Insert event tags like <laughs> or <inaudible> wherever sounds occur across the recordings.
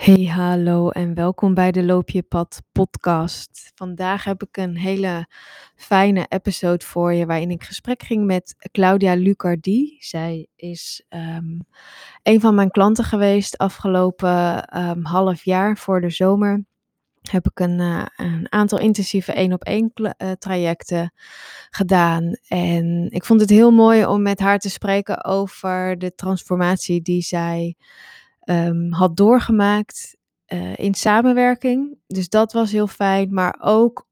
Hey, hallo en welkom bij de Loop je Pad podcast. Vandaag heb ik een hele fijne episode voor je waarin ik gesprek ging met Claudia Lucardi. Zij is ehm, een van mijn klanten geweest afgelopen ehm, half jaar voor de zomer. Heb ik een, eh, een aantal intensieve één op één eh, trajecten gedaan. En ik vond het heel mooi om met haar te spreken over de transformatie die zij Ehm, had doorgemaakt uh, in samenwerking. Dus dat was heel fijn. Maar ook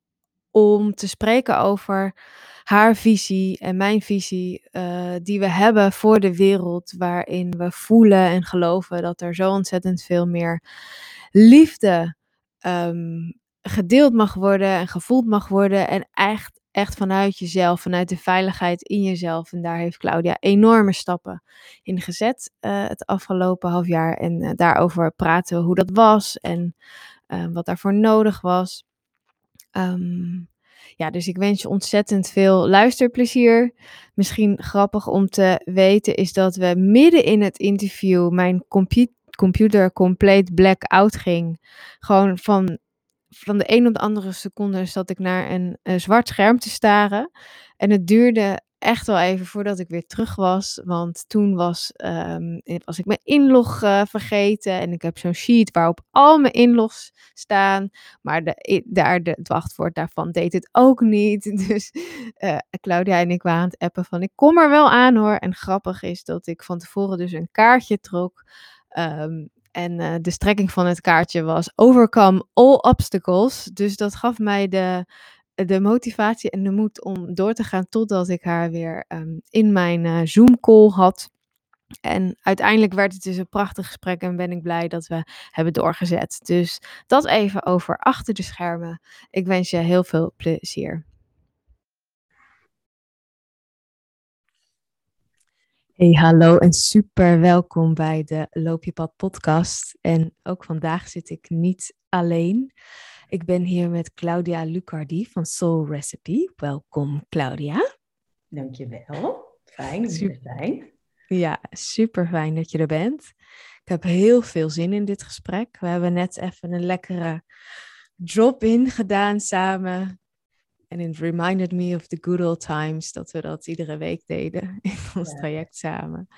om te spreken over haar visie en mijn visie uh, die we hebben voor de wereld. Waarin we voelen en geloven dat er zo ontzettend veel meer liefde um, gedeeld mag worden en gevoeld mag worden. En echt echt vanuit jezelf, vanuit de veiligheid in jezelf. En daar heeft Claudia enorme stappen in gezet uh, het afgelopen half jaar. En uh, daarover praten we hoe dat was en uh, wat daarvoor nodig was. Um, ja, dus ik wens je ontzettend veel luisterplezier. Misschien grappig om te weten is dat we midden in het interview mijn computer computer compleet black-out ging. Gewoon van van de een op de andere seconde zat ik naar een, zwart scherm te staren. En het duurde echt wel even voordat ik weer terug was. Want toen was, um, was ik mijn inlog uh, vergeten. En ik heb zo'n sheet waarop al mijn inlogs staan. Maar daar, de, het wachtwoord daarvan deed het ook niet. <laughs> Dus uh, Claudia en ik waren aan het appen van ik kom er wel aan hoor. En grappig is dat ik van tevoren dus een kaartje trok. Um, en uh, de strekking van het kaartje was Overcome all obstacles. Dus dat gaf mij de, de motivatie en de moed om door te gaan totdat ik haar weer um, in mijn uh, Zoom-call had. En uiteindelijk werd het dus een prachtig gesprek en ben ik blij dat we hebben doorgezet. Dus dat even over achter de schermen. Ik wens je heel veel plezier. Hey, hallo en super welkom bij de Loop je pad podcast. En ook vandaag zit ik niet alleen. Ik ben hier met Claudia Lucardi van Soul Recipe. Welkom Claudia. Dankjewel. Fijn, super fijn. Ja, super fijn dat je er bent. Ik heb heel veel zin in dit gesprek. We hebben net even een lekkere drop-in gedaan samen. En it reminded me of the good old times dat we dat iedere week deden <laughs> in ons traject samen.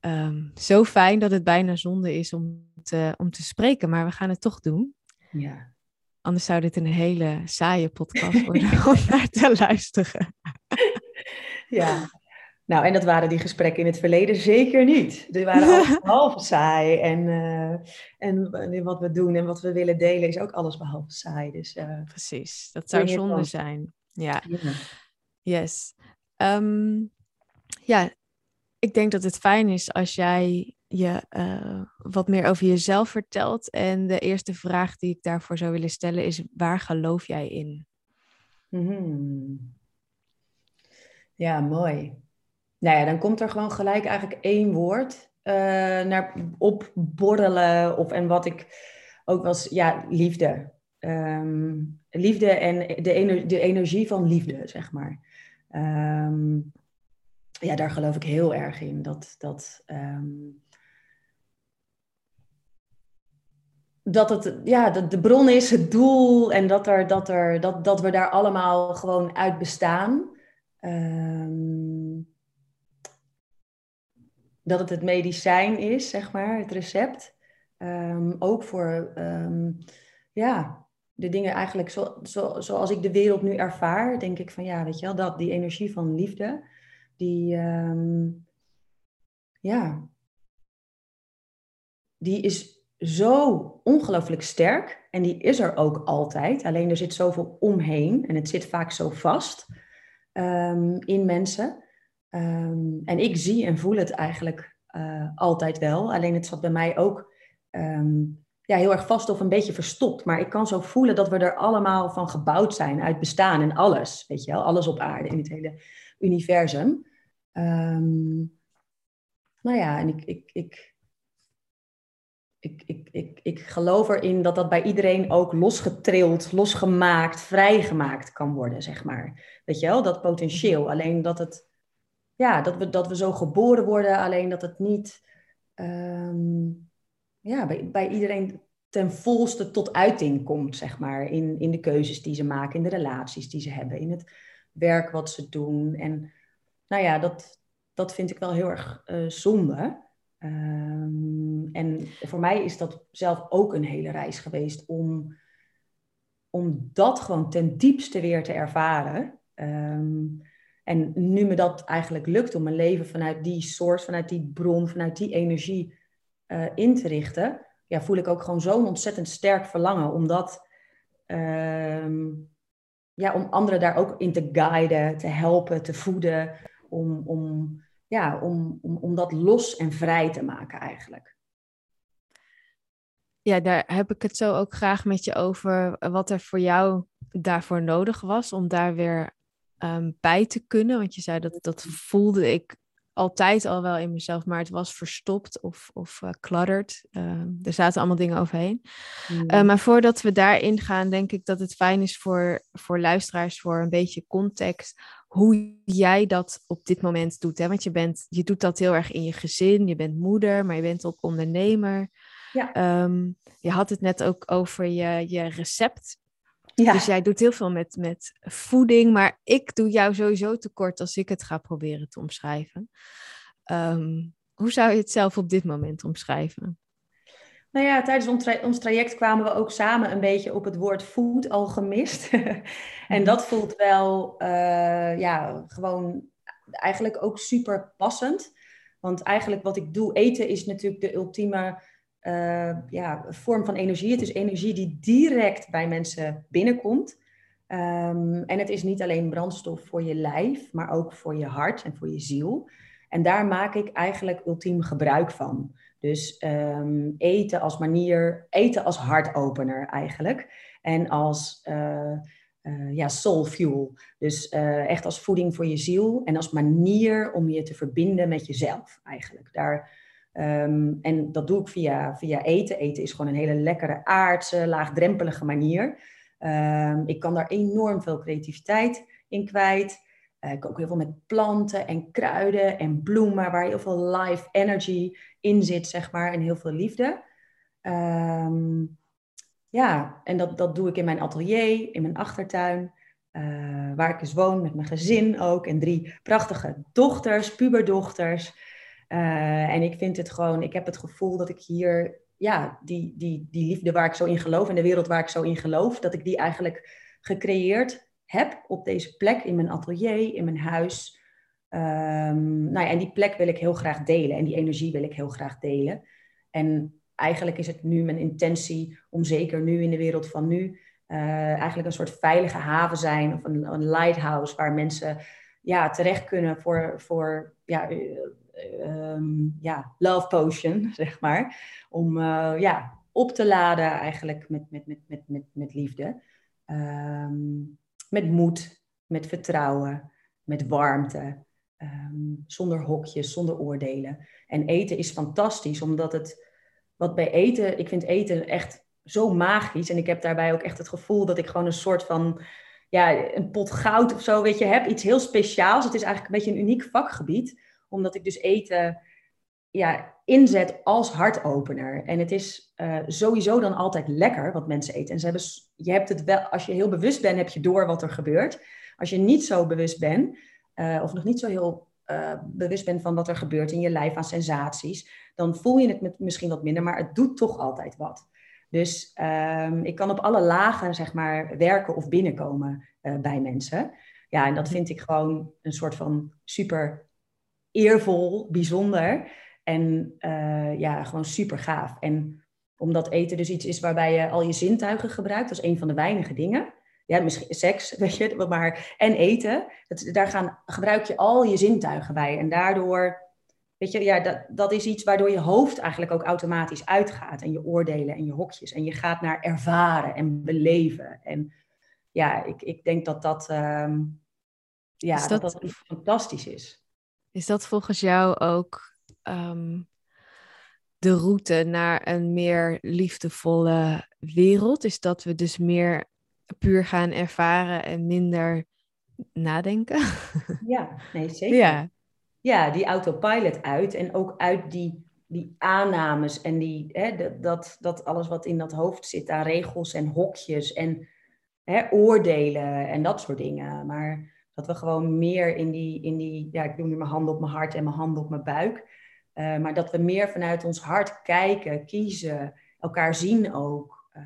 Um, zo fijn dat het bijna zonde is om te, om te spreken, maar we gaan het toch doen. Ja. Anders zou dit een hele saaie podcast <laughs> worden om naar te luisteren. Ja, nou, en dat waren die gesprekken in het verleden zeker niet. Die waren <laughs> behalve saai. En, uh, en wat we doen en wat we willen delen is ook alles behalve saai. Dus, uh, Precies, dat zou zonde van. zijn. Ja, ja. yes. Um, ja, ik denk dat het fijn is als jij je uh, wat meer over jezelf vertelt. En de eerste vraag die ik daarvoor zou willen stellen is, waar geloof jij in? Mm -hmm. Ja, mooi. Nou ja, dan komt er gewoon gelijk eigenlijk één woord uh, naar opborrelen. Of, en wat ik ook was, ja, liefde. Um, liefde en de, ener de energie van liefde, zeg maar. Um, ja, daar geloof ik heel erg in. Dat, dat, um, dat het ja, de, de bron is, het doel en dat, er, dat, er, dat, dat we daar allemaal gewoon uit bestaan. Um, dat het het medicijn is, zeg maar, het recept. Um, ook voor um, ja, de dingen eigenlijk zo, zo, zoals ik de wereld nu ervaar, denk ik van ja, weet je wel, dat, die energie van liefde, die, um, ja, die is zo ongelooflijk sterk en die is er ook altijd. Alleen er zit zoveel omheen en het zit vaak zo vast in mensen. Um, en ik zie en voel het eigenlijk uh, altijd wel. Alleen het zat bij mij ook um, ja, heel erg vast of een beetje verstopt. Maar ik kan zo voelen dat we er allemaal van gebouwd zijn, uit bestaan en alles. Weet je wel, alles op aarde, in het hele universum. Um, nou ja, en ik, ik, ik, ik, ik, ik, ik geloof erin dat dat bij iedereen ook losgetrild, losgemaakt, vrijgemaakt kan worden, zeg maar. Weet je wel, dat potentieel. Alleen dat het ja, dat, we, dat we zo geboren worden, alleen dat het niet um, ja, bij, bij iedereen ten volste tot uiting komt, zeg maar, in, in de keuzes die ze maken, in de relaties die ze hebben, in het werk wat ze doen. En nou ja, dat, dat vind ik wel heel erg uh, zonde. Ehm, en voor mij is dat zelf ook een hele reis geweest om, om dat gewoon ten diepste weer te ervaren. Ehm, en nu me dat eigenlijk lukt om mijn leven vanuit die source, vanuit die bron, vanuit die energie uh, in te richten, ja, voel ik ook gewoon zo'n ontzettend sterk verlangen om dat, ehm, ja, om anderen daar ook in te guiden, te helpen, te voeden, om, om, ja, om, om, om dat los en vrij te maken eigenlijk. Ja, daar heb ik het zo ook graag met je over wat er voor jou daarvoor nodig was om daar weer um, bij te kunnen. Want je zei dat dat voelde ik altijd al wel in mezelf, maar het was verstopt of, of uh, cluttered. Uh, er zaten allemaal dingen overheen. Mm. Uh, maar voordat we daarin gaan, denk ik dat het fijn is voor, voor luisteraars, voor een beetje context, hoe jij dat op dit moment doet. Hè? Want je, bent, je doet dat heel erg in je gezin, je bent moeder, maar je bent ook ondernemer. Ja. Um, je had het net ook over je, je recept. Ja. Dus jij doet heel veel met, met voeding, maar ik doe jou sowieso tekort als ik het ga proberen te omschrijven. Um, hoe zou je het zelf op dit moment omschrijven? Nou ja, tijdens ons, traject kwamen we ook samen een beetje op het woord food al gemist. <laughs> en mhm. dat voelt wel, uh, ja, gewoon eigenlijk ook super passend. Want eigenlijk wat ik doe, eten is natuurlijk de ultieme uh, ja, vorm van energie. Het is energie die direct bij mensen binnenkomt. Um, en het is niet alleen brandstof voor je lijf, maar ook voor je hart en voor je ziel. En daar maak ik eigenlijk ultiem gebruik van. Dus um, eten als manier, eten als hartopener eigenlijk. En als uh, uh, ja, soul fuel. Dus echt als voeding voor je ziel en als manier om je te verbinden met jezelf eigenlijk. Daar, um, en dat doe ik via, via eten. Eten is gewoon een hele lekkere, aardse, laagdrempelige manier. Um, ik kan daar enorm veel creativiteit in kwijt. Uh, ik ook heel veel met planten en kruiden en bloemen, waar heel veel life energy in zit, zeg maar, en heel veel liefde. Um, ja, en dat, dat doe ik in mijn atelier, in mijn achtertuin, uh, waar ik dus woon met mijn gezin ook en drie prachtige dochters, puberdochters. Uh, en ik vind het gewoon, ik heb het gevoel dat ik hier, ja, die, die, die liefde waar ik zo in geloof en de wereld waar ik zo in geloof, dat ik die eigenlijk gecreëerd heb op deze plek in mijn atelier, in mijn huis. Um, nou ja, en die plek wil ik heel graag delen en die energie wil ik heel graag delen. En eigenlijk is het nu mijn intentie om zeker nu in de wereld van nu uh, eigenlijk een soort veilige haven zijn of een, een lighthouse waar mensen ja, terecht kunnen voor, voor ja, uh, ja, love potion, <laughs> zeg maar. Om uh, ja, op te laden eigenlijk met, met, met, met, met, met liefde. Um, met moed, met vertrouwen, met warmte, um, zonder hokjes, zonder oordelen. En eten is fantastisch, omdat het, wat bij eten, ik vind eten echt zo magisch. En ik heb daarbij ook echt het gevoel dat ik gewoon een soort van, ja, een pot goud of zo, weet je, heb. Iets heel speciaals. Het is eigenlijk een beetje een uniek vakgebied, omdat ik dus eten ja, inzet als hartopener. En het is uh, sowieso dan altijd lekker wat mensen eten. En ze hebben, je hebt het wel, als je heel bewust bent, heb je door wat er gebeurt. Als je niet zo bewust bent, uh, of nog niet zo heel uh, bewust bent van wat er gebeurt in je lijf aan sensaties, dan voel je het met, misschien wat minder, maar het doet toch altijd wat. Dus um, ik kan op alle lagen, zeg maar, werken of binnenkomen bij mensen. Ja, en dat vind ik gewoon een soort van super eervol, bijzonder. En uh, ja, gewoon super gaaf. En omdat eten dus iets is waarbij je al je zintuigen gebruikt, dat is een van de weinige dingen. Ja, misschien seks, <laughs> weet je, maar en eten. Dat, daar gaan, gebruik je al je zintuigen bij. En daardoor, weet je, ja, dat, dat is iets waardoor je hoofd eigenlijk ook automatisch uitgaat. En je oordelen en je hokjes. En je gaat naar ervaren en beleven. En ja, ik, ik denk dat dat, um, ja, dat, dat, dat fantastisch is. Is dat volgens jou ook um, de route naar een meer liefdevolle wereld. Is dat we dus meer puur gaan ervaren en minder nadenken. <laughs> Ja, nee, zeker. Ja. ja, die autopilot uit en ook uit die die aannames en die, hè, dat, dat alles wat in dat hoofd zit aan regels en hokjes en hè, oordelen en dat soort dingen. Maar dat we gewoon meer in die, in die ja, ik doe nu mijn handen op mijn hart en mijn handen op mijn buik. Uh, maar dat we meer vanuit ons hart kijken, kiezen, elkaar zien ook. Uh,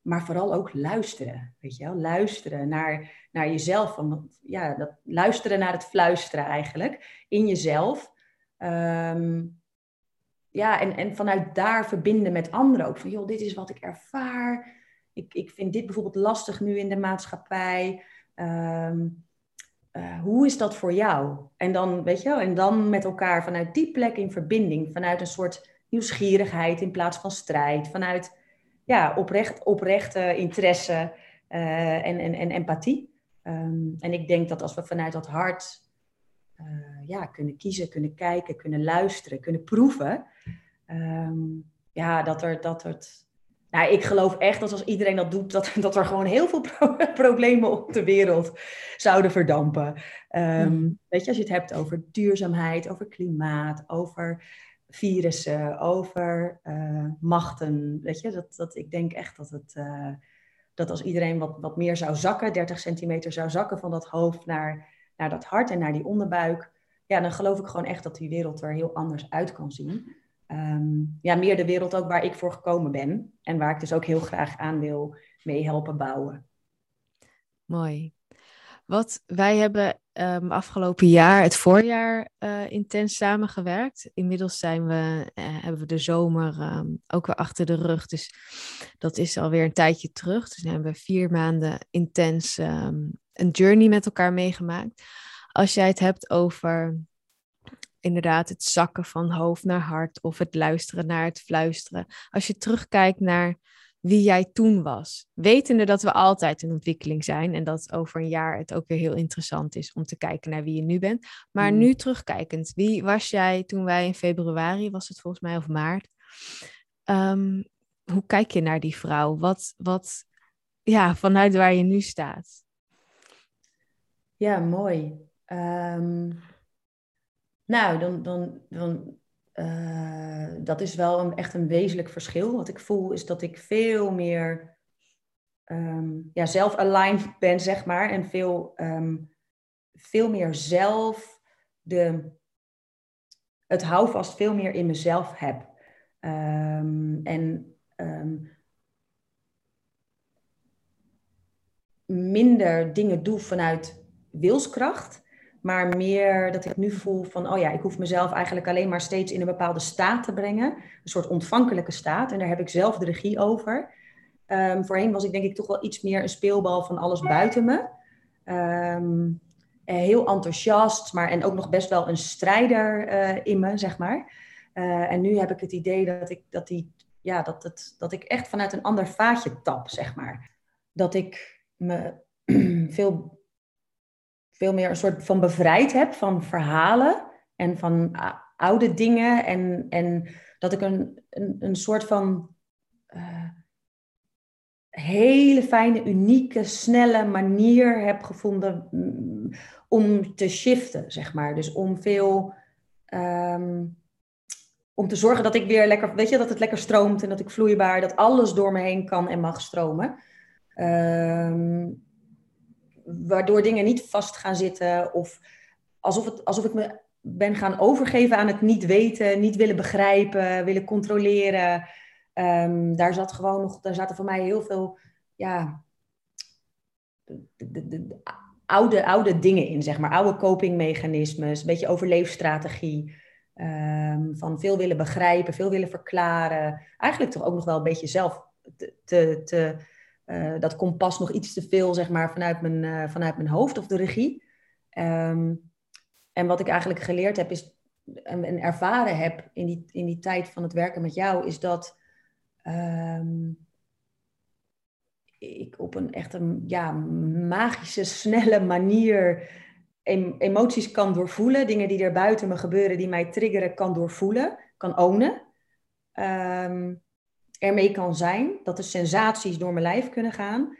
maar vooral ook luisteren, weet je wel? Luisteren naar, naar jezelf. Van, ja, dat, luisteren naar het fluisteren eigenlijk, in jezelf. Um, ja, en, en vanuit daar verbinden met anderen ook. Van, joh, dit is wat ik ervaar. Ik, ik vind dit bijvoorbeeld lastig nu in de maatschappij. Um, uh, hoe is dat voor jou? En dan, weet je wel, en dan met elkaar vanuit die plek in verbinding. Vanuit een soort nieuwsgierigheid in plaats van strijd. Vanuit ja, oprecht, oprechte interesse uh, en, en, en empathie. Um, en ik denk dat als we vanuit dat hart uh, ja, kunnen kiezen, kunnen kijken, kunnen luisteren, kunnen proeven. Um, ja, dat er, dat het. Nou, ik geloof echt dat als iedereen dat doet, dat, dat er gewoon heel veel pro <laughs> problemen op de wereld zouden verdampen. Um, Weet je, als je het hebt over duurzaamheid, over klimaat, over virussen, over uh, machten. Weet je, dat, dat, ik denk echt dat het. Uh, dat als iedereen wat, wat meer zou zakken, 30 centimeter zou zakken van dat hoofd naar naar dat hart en naar die onderbuik, ja, dan geloof ik gewoon echt dat die wereld er heel anders uit kan zien. Um, ja, meer de wereld ook waar ik voor gekomen ben en waar ik dus ook heel graag aan wil mee helpen bouwen. Mooi. Wat wij hebben um, afgelopen jaar, het voorjaar, uh, intens samengewerkt. Inmiddels zijn we, uh, hebben we de zomer um, ook weer achter de rug. Dus dat is alweer een tijdje terug. Dus nu hebben we vier maanden intens een journey met elkaar meegemaakt. Als jij het hebt over inderdaad het zakken van hoofd naar hart of het luisteren naar het fluisteren. Als je terugkijkt naar wie jij toen was, wetende dat we altijd in ontwikkeling zijn en dat over een jaar het ook weer heel interessant is om te kijken naar wie je nu bent. Maar mm. nu terugkijkend, wie was jij toen wij in februari, was het volgens mij, of maart? Um, hoe kijk je naar die vrouw? Wat, wat, ja, vanuit waar je nu staat? Ja, mooi. Um, nou, dan, dan, dan uh, dat is wel een, echt een wezenlijk verschil. Wat ik voel is dat ik veel meer um, ja, zelf-aligned <laughs> ben, zeg maar. En veel, um, veel meer zelf de, het houvast veel meer in mezelf heb. en minder dingen doe vanuit wilskracht, maar meer dat ik nu voel van, oh ja, ik hoef mezelf eigenlijk alleen maar steeds in een bepaalde staat te brengen, een soort ontvankelijke staat, en daar heb ik zelf de regie over. Um, voorheen was ik denk ik toch wel iets meer een speelbal van alles buiten me. Um, heel enthousiast, maar en ook nog best wel een strijder uh, in me, zeg maar. Uh, en nu heb ik het idee dat ik, dat, die, ja, dat, het, dat ik echt vanuit een ander vaatje tap, zeg maar. Dat ik me <clears throat> veel veel meer een soort van bevrijd heb van verhalen en van oude dingen. En, en dat ik een, een, een soort van uh, hele fijne, unieke, snelle manier heb gevonden mm, om te shiften, zeg maar. Dus om veel. Um, om te zorgen dat ik weer lekker, weet je, dat het lekker stroomt en dat ik vloeibaar, dat alles door me heen kan en mag stromen. Um, waardoor dingen niet vast gaan zitten of alsof, het, alsof ik me ben gaan overgeven aan het niet weten, niet willen begrijpen, willen controleren. Um, daar zat gewoon nog, daar zaten voor mij heel veel, ja, de, de, de, oude, oude dingen in, zeg maar, oude copingmechanismes, een beetje overleefstrategie. Um, van veel willen begrijpen, veel willen verklaren. Eigenlijk toch ook nog wel een beetje zelf te, te uh, dat kompas nog iets te veel, zeg maar, vanuit mijn, uh, vanuit mijn hoofd of de regie. Um, en wat ik eigenlijk geleerd heb, is en, en, ervaren heb in die, in die tijd van het werken met jou, is dat um, ik op een echt een ja, magische, snelle manier emoties kan doorvoelen. Dingen die er buiten me gebeuren, die mij triggeren, kan doorvoelen, kan ownen. Um, ermee kan zijn. Dat de sensaties door mijn lijf kunnen gaan.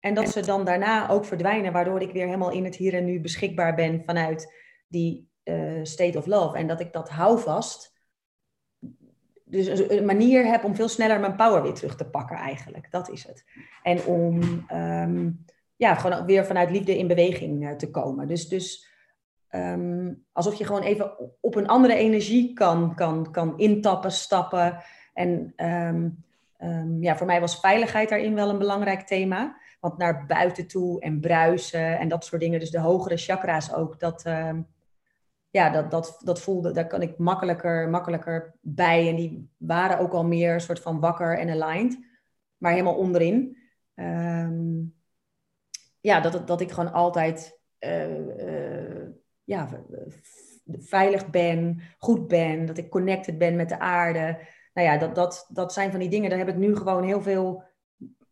En dat ze dan daarna ook verdwijnen, waardoor ik weer helemaal in het hier en nu beschikbaar ben vanuit die uh, state of love. En dat ik dat houvast dus een manier heb om veel sneller mijn power weer terug te pakken eigenlijk. Dat is het. En om ehm, ja, gewoon weer vanuit liefde in beweging uh, te komen. Dus, dus um, alsof je gewoon even op een andere energie kan, kan, kan intappen, stappen. En um, ja, voor mij was veiligheid daarin wel een belangrijk thema. Want naar buiten toe en bruisen en dat soort dingen, dus de hogere chakra's ook, dat, ja, dat, dat, dat voelde, daar kan ik makkelijker, makkelijker bij. En die waren ook al meer soort van wakker en aligned. Maar helemaal onderin. Ja, dat, dat ik gewoon altijd uh, uh, ja, veilig ben, goed ben. Dat ik connected ben met de aarde. Nou ja, dat, dat, dat zijn van die dingen. Daar heb ik nu gewoon heel veel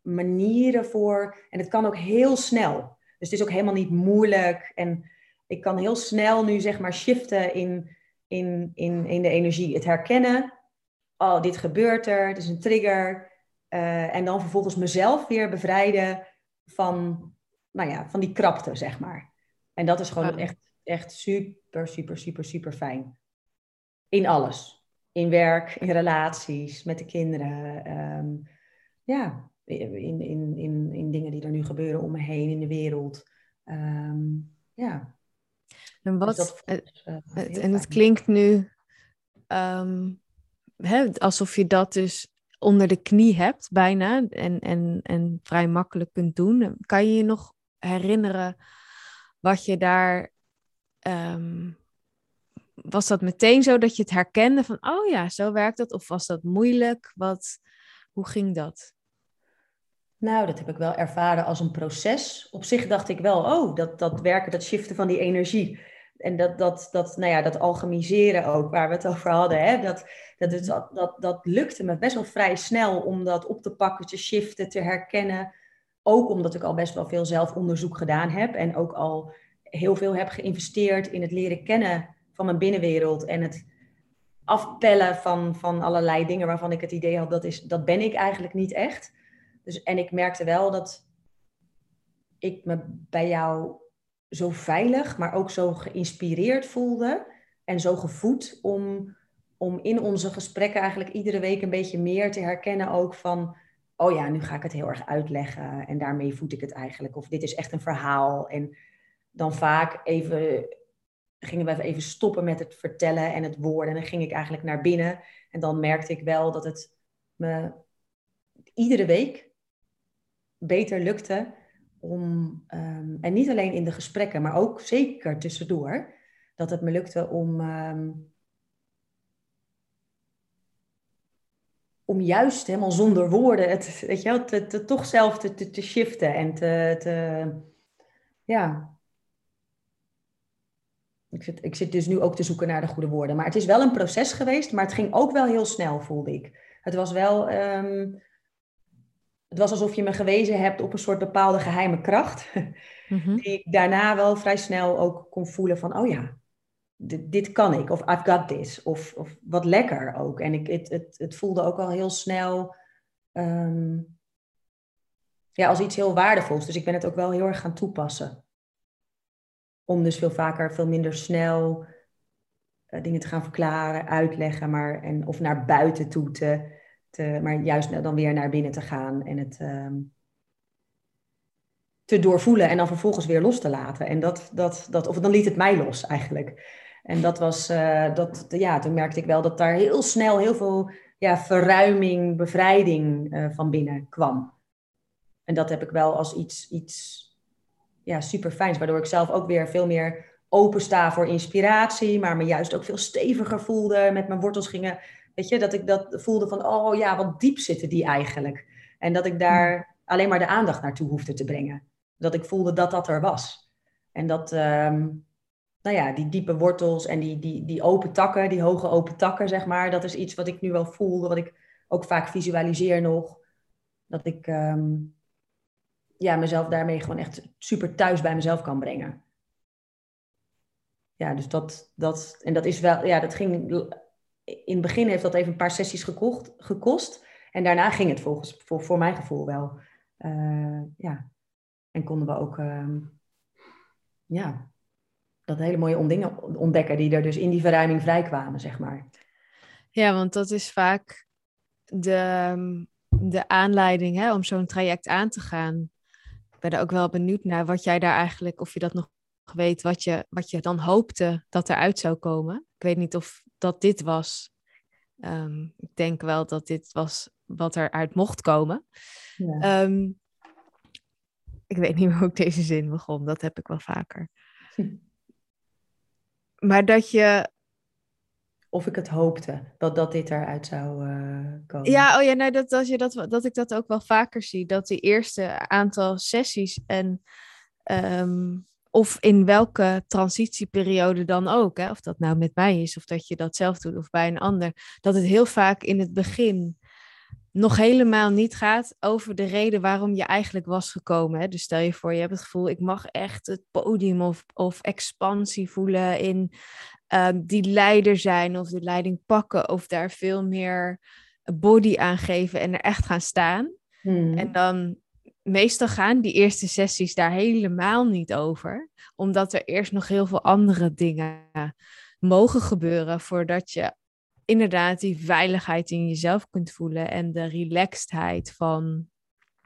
manieren voor. En het kan ook heel snel. Dus het is ook helemaal niet moeilijk. En ik kan heel snel nu zeg maar shiften in, in, in, in de energie. Het herkennen, oh, dit gebeurt er, het is een trigger. Uh, en dan vervolgens mezelf weer bevrijden van, nou ja, van die krapte, zeg maar. En dat is gewoon echt, echt super, super, super, super fijn. In alles. In werk, in relaties, met de kinderen. Um, ja, in, in, in, in dingen die er nu gebeuren om me heen in de wereld. Um, ja, en dus wat, het, eh, en het klinkt nu um, hè, alsof je dat dus onder de knie hebt, bijna, en, en, en vrij makkelijk kunt doen. Kan je je nog herinneren wat je daar. Um, was dat meteen zo dat je het herkende van, oh ja, zo werkt dat? Of was dat moeilijk? Wat, hoe ging dat? Nou, dat heb ik wel ervaren als een proces. Op zich dacht ik wel, oh, dat, dat werken, dat shiften van die energie. En dat, dat, dat, nou ja, dat alchemiseren ook, waar we het over hadden, hè? Dat, dat, dat, dat, dat lukte me best wel vrij snel om dat op te pakken, te shiften, te herkennen. Ook omdat ik al best wel veel zelfonderzoek gedaan heb en ook al heel veel heb geïnvesteerd in het leren kennen van mijn binnenwereld en het afpellen van, van allerlei dingen waarvan ik het idee had, dat, is, dat ben ik eigenlijk niet echt. Dus, en ik merkte wel dat ik me bij jou zo veilig, maar ook zo geïnspireerd voelde en zo gevoed om, om in onze gesprekken eigenlijk iedere week een beetje meer te herkennen ook van, oh ja, nu ga ik het heel erg uitleggen en daarmee voed ik het eigenlijk. Of dit is echt een verhaal. En dan vaak even gingen we even stoppen met het vertellen en het woorden. En dan ging ik eigenlijk naar binnen. En dan merkte ik wel dat het me iedere week beter lukte om, um, en niet alleen in de gesprekken, maar ook zeker tussendoor, dat het me lukte om, um, om juist helemaal zonder woorden het, weet je wel, te, toch zelf te, te, te shiften en te, te ja. Ik zit, ik zit dus nu ook te zoeken naar de goede woorden. Maar het is wel een proces geweest, maar het ging ook wel heel snel, voelde ik. Het was wel, um, het was alsof je me gewezen hebt op een soort bepaalde geheime kracht. <laughs> Mhm. Die ik daarna wel vrij snel ook kon voelen van, oh ja, dit, dit kan ik. Of I've got this. Of, of wat lekker ook. En ik, het, het, het voelde ook al heel snel ehm, ja, als iets heel waardevols. Dus ik ben het ook wel heel erg gaan toepassen. Om dus veel vaker, veel minder snel uh, dingen te gaan verklaren, uitleggen. Maar, en, of naar buiten toe te te, maar juist dan weer naar binnen te gaan en het ehm, te doorvoelen en dan vervolgens weer los te laten. En dat, dat, dat, of dan liet het mij los eigenlijk. En dat was, uh, dat, ja, toen merkte ik wel dat daar heel snel heel veel ja, verruiming, bevrijding uh, van binnen kwam. En dat heb ik wel als iets, iets ja, super fijns, waardoor ik zelf ook weer veel meer open sta voor inspiratie, maar me juist ook veel steviger voelde, met mijn wortels gingen Weet je, dat ik dat voelde van, oh ja, wat diep zitten die eigenlijk. En dat ik daar hmm. alleen maar de aandacht naartoe hoefde te brengen. Dat ik voelde dat dat er was. En dat, um, nou ja, die diepe wortels en die, die, die open takken, die hoge open takken, zeg maar, dat is iets wat ik nu wel voelde, wat ik ook vaak visualiseer nog. Dat ik um, ja, mezelf daarmee gewoon echt super thuis bij mezelf kan brengen. Ja, dus dat, dat, en dat is wel, ja, dat ging in het begin heeft dat even een paar sessies gekocht, gekost. En daarna ging het volgens, voor, voor mijn gevoel wel. Uh, ja. En konden we ook uh, ja, dat hele mooie dingen ontdekken die er dus in die verruiming vrij kwamen, zeg maar. Ja, want dat is vaak de, de aanleiding hè, om zo'n traject aan te gaan. Ik ben er ook wel benieuwd naar wat jij daar eigenlijk, of je dat nog weet, wat je, wat je dan hoopte dat eruit zou komen. Ik weet niet of dat dit was. Ehm, ik denk wel dat dit was wat eruit mocht komen. Ja. Ehm, ik weet niet meer <laughs> hoe ik deze zin begon, dat heb ik wel vaker. Maar dat je. Of ik het hoopte dat, dat dit eruit zou uh, komen. Ja, oh ja, nee, dat, dat, je dat, dat ik dat ook wel vaker zie. Dat die eerste aantal sessies en. Ehm, of in welke transitieperiode dan ook, hè, of dat nou met mij is, of dat je dat zelf doet of bij een ander, dat het heel vaak in het begin nog helemaal niet gaat over de reden waarom je eigenlijk was gekomen. Hè? Dus stel je voor, je hebt het gevoel, ik mag echt het podium of, of expansie voelen in um, die leider zijn of de leiding pakken of daar veel meer body aan geven en er echt gaan staan. Hmm. En dan meestal gaan die eerste sessies daar helemaal niet over, omdat er eerst nog heel veel andere dingen mogen gebeuren voordat je inderdaad die veiligheid in jezelf kunt voelen en de relaxedheid van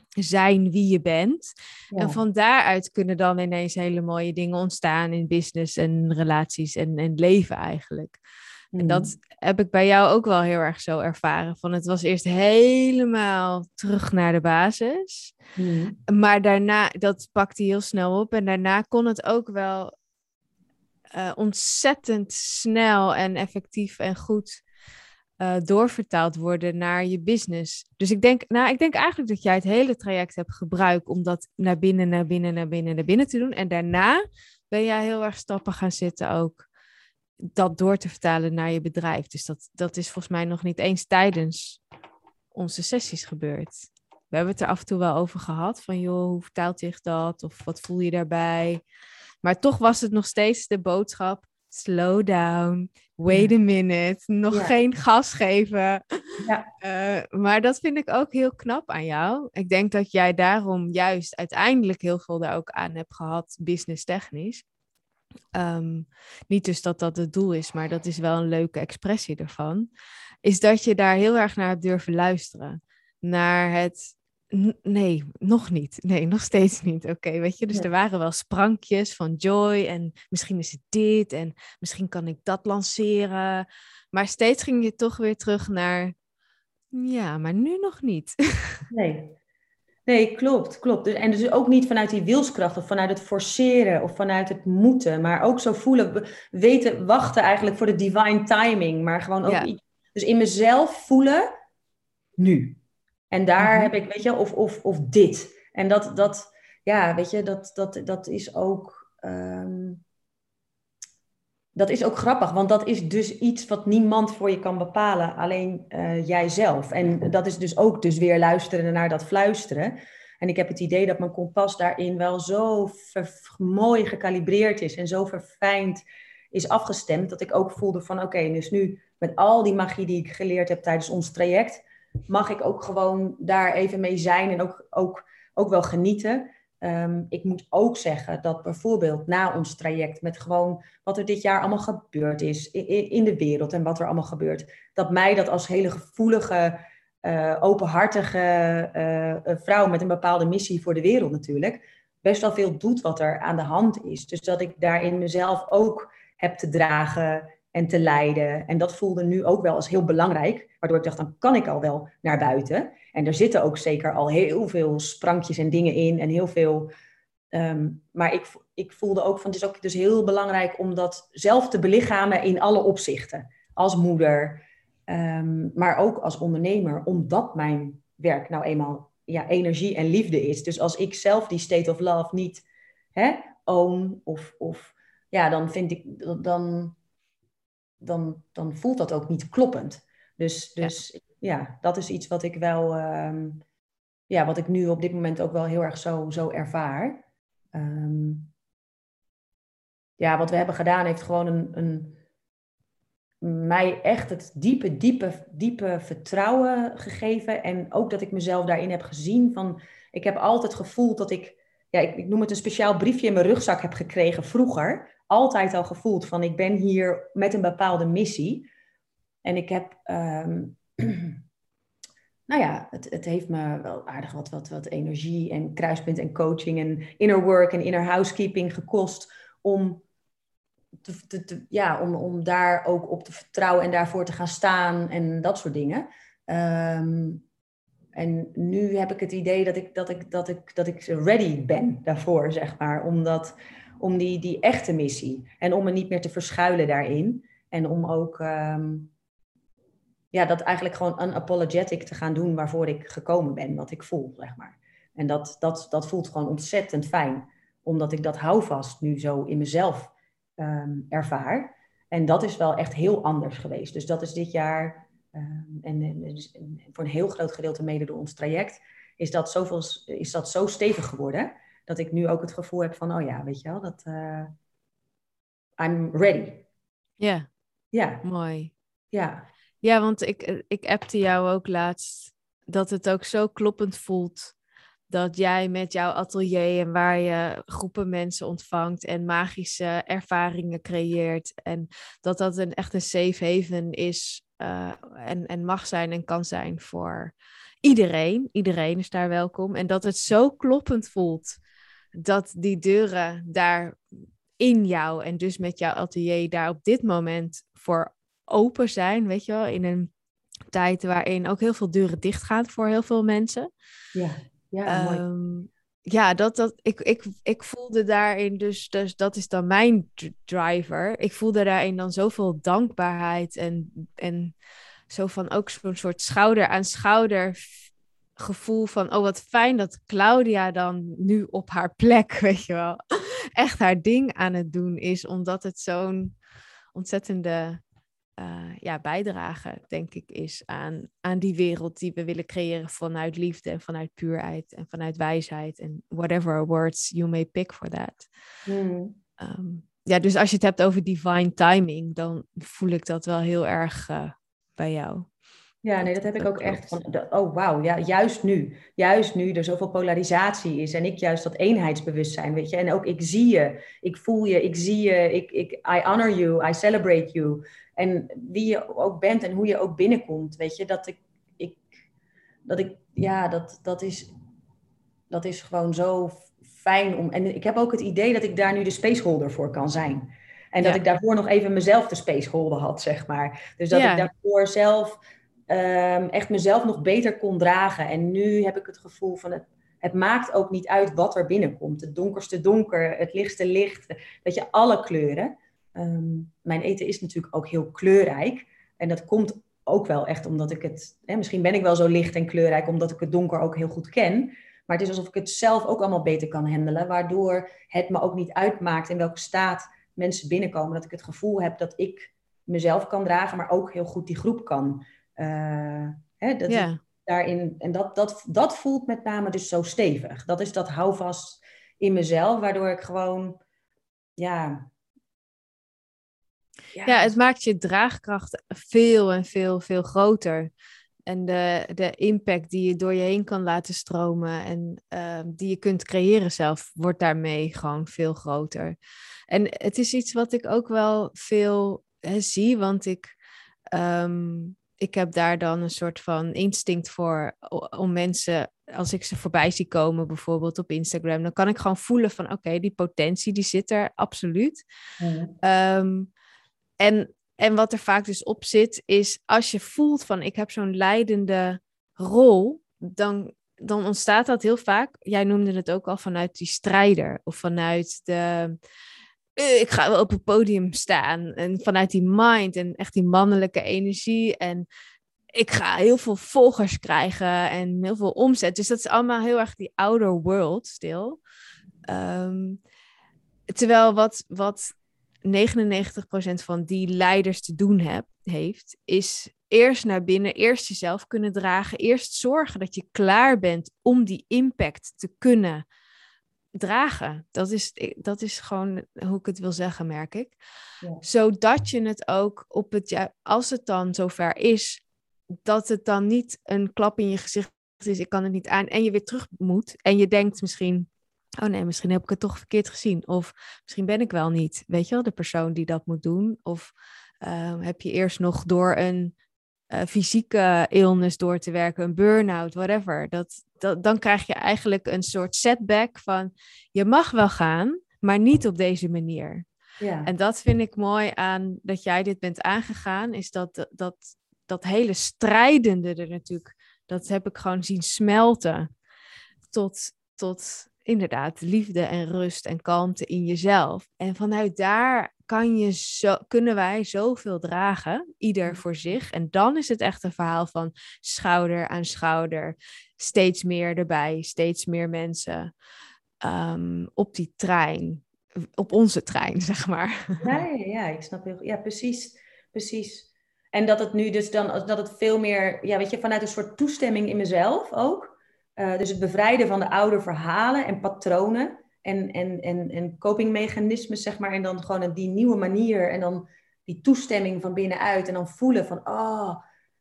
zijn wie je bent. En van daaruit kunnen dan ineens hele mooie dingen ontstaan in business en relaties en, en leven eigenlijk. En mm. dat heb ik bij jou ook wel heel erg zo ervaren. Van het was eerst helemaal terug naar de basis. Mm. Maar daarna, dat pakte heel snel op. En daarna kon het ook wel uh, ontzettend snel en effectief en goed uh, doorvertaald worden naar je business. Dus ik denk, nou, ik denk eigenlijk dat jij het hele traject hebt gebruikt om dat naar binnen, naar binnen, naar binnen, naar binnen te doen. En daarna ben jij heel erg stappen gaan zitten ook dat door te vertalen naar je bedrijf. Dus dat, dat is volgens mij nog niet eens tijdens onze sessies gebeurd. We hebben het er af en toe wel over gehad. Van joh, hoe vertaalt zich dat? Of wat voel je daarbij? Maar toch was het nog steeds de boodschap slow down, wait a minute, nog geen gas geven. Ja. Uh, <laughs> maar dat vind ik ook heel knap aan jou. Ik denk dat jij daarom juist uiteindelijk heel veel daar ook aan hebt gehad, business technisch. Ehm, niet dus dat dat het doel is, maar dat is wel een leuke expressie ervan. Is dat je daar heel erg naar hebt durven luisteren. Naar het Nee, nog niet. Nee, nog steeds niet. Oké, weet je, dus er waren wel sprankjes van joy en misschien is het dit en misschien kan ik dat lanceren. Maar steeds ging je toch weer terug naar, ja, maar nu nog niet. <laughs> Nee, nee klopt, klopt. Dus, en dus ook niet vanuit die wilskracht of vanuit het forceren of vanuit het moeten, maar ook zo voelen, weten, wachten eigenlijk voor de divine timing, maar gewoon ook iets. Dus in mezelf voelen, nu. En daar mhm. heb ik, weet je, of, of, of dit. En dat, dat, ja, weet je, dat, dat, dat is ook. Ehm, dat is ook grappig, want dat is dus iets wat niemand voor je kan bepalen, alleen uh, jijzelf. En dat is dus ook dus weer luisteren naar dat fluisteren. En ik heb het idee dat mijn kompas daarin wel zo mooi gekalibreerd is en zo verfijnd is afgestemd, dat ik ook voelde van oké, dus nu met al die magie die ik geleerd heb tijdens ons traject, mag ik ook gewoon daar even mee zijn en ook, ook, ook wel genieten. Ehm, ik moet ook zeggen dat bijvoorbeeld na ons traject met gewoon wat er dit jaar allemaal gebeurd is in, in de wereld en wat er allemaal gebeurt, dat mij dat als hele gevoelige, uh, openhartige uh, vrouw met een bepaalde missie voor de wereld natuurlijk, best wel veel doet wat er aan de hand is. Dus dat ik daarin mezelf ook heb te dragen en te leiden. En dat voelde nu ook wel als heel belangrijk, waardoor ik dacht, dan kan ik al wel naar buiten. En er zitten ook zeker al heel veel sprankjes en dingen in en heel veel. Ehm, maar ik, ik voelde ook van het is ook dus heel belangrijk om dat zelf te belichamen in alle opzichten. Als moeder, ehm, maar ook als ondernemer, omdat mijn werk nou eenmaal ja, energie en liefde is. Dus als ik zelf die state of love niet hè, own of, of ja, dan vind ik dan dan, dan voelt dat ook niet kloppend. Dus, dus ja. dat is iets wat ik wel, ehm, ja, wat ik nu op dit moment ook wel heel erg zo, zo ervaar. Ehm, ja, wat we hebben gedaan heeft gewoon een, een, mij echt het diepe, diepe, diepe vertrouwen gegeven. En ook dat ik mezelf daarin heb gezien van, ik heb altijd gevoeld dat ik, ja, ik, ik noem het een speciaal briefje in mijn rugzak heb gekregen vroeger altijd al gevoeld van ik ben hier met een bepaalde missie. En ik heb, ehm, <clears throat> nou ja, het, het heeft me wel aardig wat, wat, wat energie en kruispunt en coaching en inner work en inner housekeeping gekost om, te, ja, om, om daar ook op te vertrouwen en daarvoor te gaan staan en dat soort dingen. Ehm, en nu heb ik het idee dat ik, dat ik, dat ik, dat ik ready ben daarvoor, zeg maar. Omdat, om die, die echte missie. En om me niet meer te verschuilen daarin. En om ook ehm, ja, dat eigenlijk gewoon unapologetic te gaan doen waarvoor ik gekomen ben, wat ik voel, zeg maar. En dat, dat, dat voelt gewoon ontzettend fijn. Omdat ik dat houvast nu zo in mezelf um, ervaar. En dat is wel echt heel anders geweest. Dus dat is dit jaar Ehm, en, en, voor een heel groot gedeelte mede door ons traject, is dat, zoveel, is dat zo stevig geworden, dat ik nu ook het gevoel heb van, oh ja, weet je wel, dat uh, I'm ready. Ja. Ja. Mooi. Ja. Ja, want ik, ik appte jou ook laatst dat het ook zo kloppend voelt dat jij met jouw atelier en waar je groepen mensen ontvangt en magische ervaringen creëert en dat dat een echt een safe haven is uh, en, en mag zijn en kan zijn voor iedereen. Iedereen is daar welkom. En dat het zo kloppend voelt dat die deuren daar in jou en dus met jouw atelier daar op dit moment voor open zijn. Weet je wel, in een tijd waarin ook heel veel deuren dicht gaan voor heel veel mensen. Ja, ja, um, ja, dat, dat, ik, ik, ik voelde daarin dus, dus dat is dan mijn driver. Ik voelde daarin dan zoveel dankbaarheid en, en zo van ook zo'n soort schouder aan schouder gevoel van, oh wat fijn dat Claudia dan nu op haar plek, <laughs> weet je wel, echt haar ding aan het doen is, omdat het zo'n ontzettende uh, ja, bijdrage, denk ik, is aan, aan die wereld die we willen creëren vanuit liefde en vanuit puurheid en vanuit wijsheid en whatever words you may pick for that. Hmm. Um, ja, dus als je het hebt over divine timing, dan voel ik dat wel heel erg uh, bij jou. Ja, nee, dat heb ik ook echt van, oh wauw, ja, juist nu. Juist nu er zoveel polarisatie is en ik juist dat eenheidsbewustzijn, weet je. En ook ik zie je, ik voel je, ik zie je, ik, ik, I honor you, I celebrate you. En wie je ook bent en hoe je ook binnenkomt, weet je, dat ik, ik dat ik, ja, dat, dat is, dat is gewoon zo fijn om, en ik heb ook het idee dat ik daar nu de spaceholder voor kan zijn. En dat ik daarvoor nog even mezelf de spaceholder had, zeg maar. Dus dat ik daarvoor zelf um, echt mezelf nog beter kon dragen. En nu heb ik het gevoel van het, het maakt ook niet uit wat er binnenkomt. Het donkerste donker, het lichtste licht, dat je alle kleuren. Ehm, mijn eten is natuurlijk ook heel kleurrijk. En dat komt ook wel echt omdat ik het, hè, misschien ben ik wel zo licht en kleurrijk omdat ik het donker ook heel goed ken. Maar het is alsof ik het zelf ook allemaal beter kan handelen, waardoor het me ook niet uitmaakt in welke staat mensen binnenkomen. Dat ik het gevoel heb dat ik mezelf kan dragen, maar ook heel goed die groep kan. Uh, hè, dat daarin, en dat, dat, dat voelt met name dus zo stevig. Dat is dat houvast in mezelf, waardoor ik gewoon, ja, ja, het maakt je draagkracht veel en veel, veel groter. En de, de impact die je door je heen kan laten stromen en uh, die je kunt creëren zelf, wordt daarmee gewoon veel groter. En het is iets wat ik ook wel veel hè, zie, want ik, um, ik heb daar dan een soort van instinct voor om mensen, als ik ze voorbij zie komen, bijvoorbeeld op Instagram, dan kan ik gewoon voelen van oké, die potentie die zit er absoluut. Um, en, en wat er vaak dus op zit, is als je voelt van ik heb zo'n leidende rol, dan, dan ontstaat dat heel vaak. Jij noemde het ook al vanuit die strijder of vanuit de. Eh, ik ga wel op het podium staan. En vanuit die mind en echt die mannelijke energie. En ik ga heel veel volgers krijgen en heel veel omzet. Dus dat is allemaal heel erg die outer world stil. Um, terwijl wat, wat 99% van die leiders te doen heb, heeft, is eerst naar binnen, eerst jezelf kunnen dragen, eerst zorgen dat je klaar bent om die impact te kunnen dragen. Dat is, dat is gewoon hoe ik het wil zeggen, merk ik. Ja. Zodat je het ook op het, ja, als het dan zover is, dat het dan niet een klap in je gezicht is, ik kan het niet aan, en je weer terug moet. En je denkt misschien, oh nee, misschien heb ik het toch verkeerd gezien. Of misschien ben ik wel niet, weet je wel, de persoon die dat moet doen. Of Ehm, heb je eerst nog door een uh, fysieke illness door te werken, een burn-out, whatever. Dat, dat, dan krijg je eigenlijk een soort setback van je mag wel gaan, maar niet op deze manier. Ja. En dat vind ik mooi aan dat jij dit bent aangegaan, is dat, dat, dat hele strijdende er natuurlijk, dat heb ik gewoon zien smelten tot, tot inderdaad liefde en rust en kalmte in jezelf. En vanuit daar kan je zo, kunnen wij zoveel dragen, ieder voor zich. En dan is het echt een verhaal van schouder aan schouder, steeds meer erbij, steeds meer mensen um, op die trein, op onze trein, <laughs> zeg maar. Ja, ja, ja ik snap heel Ja, precies, precies. En dat het nu dus dan, dat het veel meer, ja, weet je, vanuit een soort toestemming in mezelf ook. Uh, dus het bevrijden van de oude verhalen en patronen en, en, en, en copingmechanismes, zeg maar. En dan gewoon die nieuwe manier en dan die toestemming van binnenuit. En dan voelen van, oh,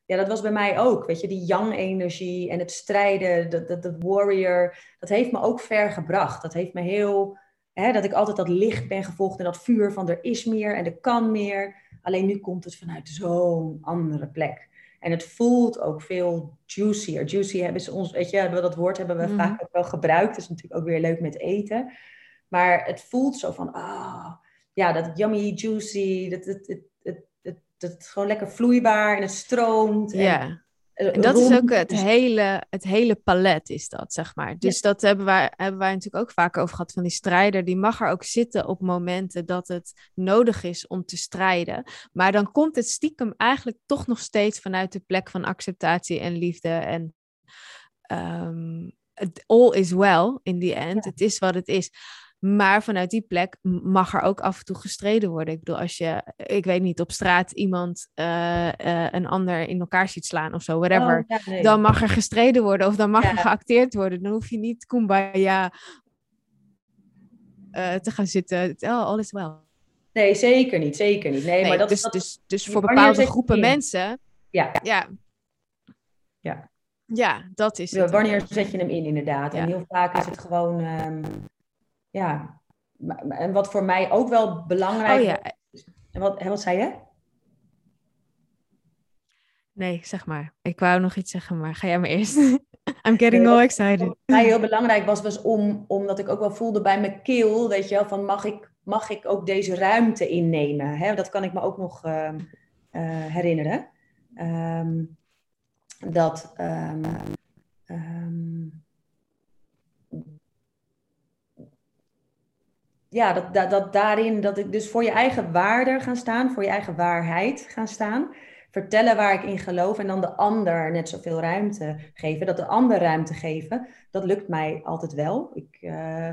ja, dat was bij mij ook. Weet je, die yang-energie en het strijden, dat, dat, dat warrior, dat heeft me ook ver gebracht. Dat heeft me heel, hè, dat ik altijd dat licht ben gevolgd en dat vuur van er is meer en er kan meer. Alleen nu komt het vanuit zo'n andere plek. En het voelt ook veel juicier. Juicy hebben ze ons, weet je, dat woord hebben we mhm. vaak ook wel gebruikt. Dat is natuurlijk ook weer leuk met eten. Maar het voelt zo van, ah, ja, dat yummy, juicy, dat het, het, het, het, het, gewoon lekker vloeibaar en het stroomt. Ja. En dat is ook het hele, het hele palet, is dat, zeg maar. Dus dat hebben wij, hebben wij natuurlijk ook vaak over gehad van die strijder. Die mag er ook zitten op momenten dat het nodig is om te strijden. Maar dan komt het stiekem eigenlijk toch nog steeds vanuit de plek van acceptatie en liefde. En um, all is well in the end. Het is wat het is. Maar vanuit die plek mag er ook af en toe gestreden worden. Ik bedoel, als je, ik weet niet, op straat iemand uh, uh, een ander in elkaar ziet slaan of zo, whatever. Oh, dan mag er gestreden worden of dan mag er geacteerd worden. Dan hoef je niet kumbaya uh, te gaan zitten. Oh, all is well. Nee, zeker niet. Zeker niet. Nee, maar dat, dus, dat, dus, dus voor bepaalde groepen mensen. Ja. ja. Ja. Ja, dat is het. Wanneer zet je hem in, inderdaad? En heel vaak is het gewoon. Um, ja, en wat voor mij ook wel belangrijk oh, ja. is. Wat, wat zei je? Nee, zeg maar. Ik wou nog iets zeggen, maar ga jij maar eerst. <laughs> I'm getting all excited. Wat mij heel belangrijk was, was om, omdat ik ook wel voelde bij mijn keel, weet je wel, van mag ik, mag ik ook deze ruimte innemen? Hè? Dat kan ik me ook nog uh, uh, herinneren. Um, dat um, um, ja, dat, dat, dat daarin, dat ik dus voor je eigen waarde gaan staan, voor je eigen waarheid gaan staan. Vertellen waar ik in geloof en dan de ander net zoveel ruimte geven. Dat de ander ruimte geven, dat lukt mij altijd wel. Ik uh,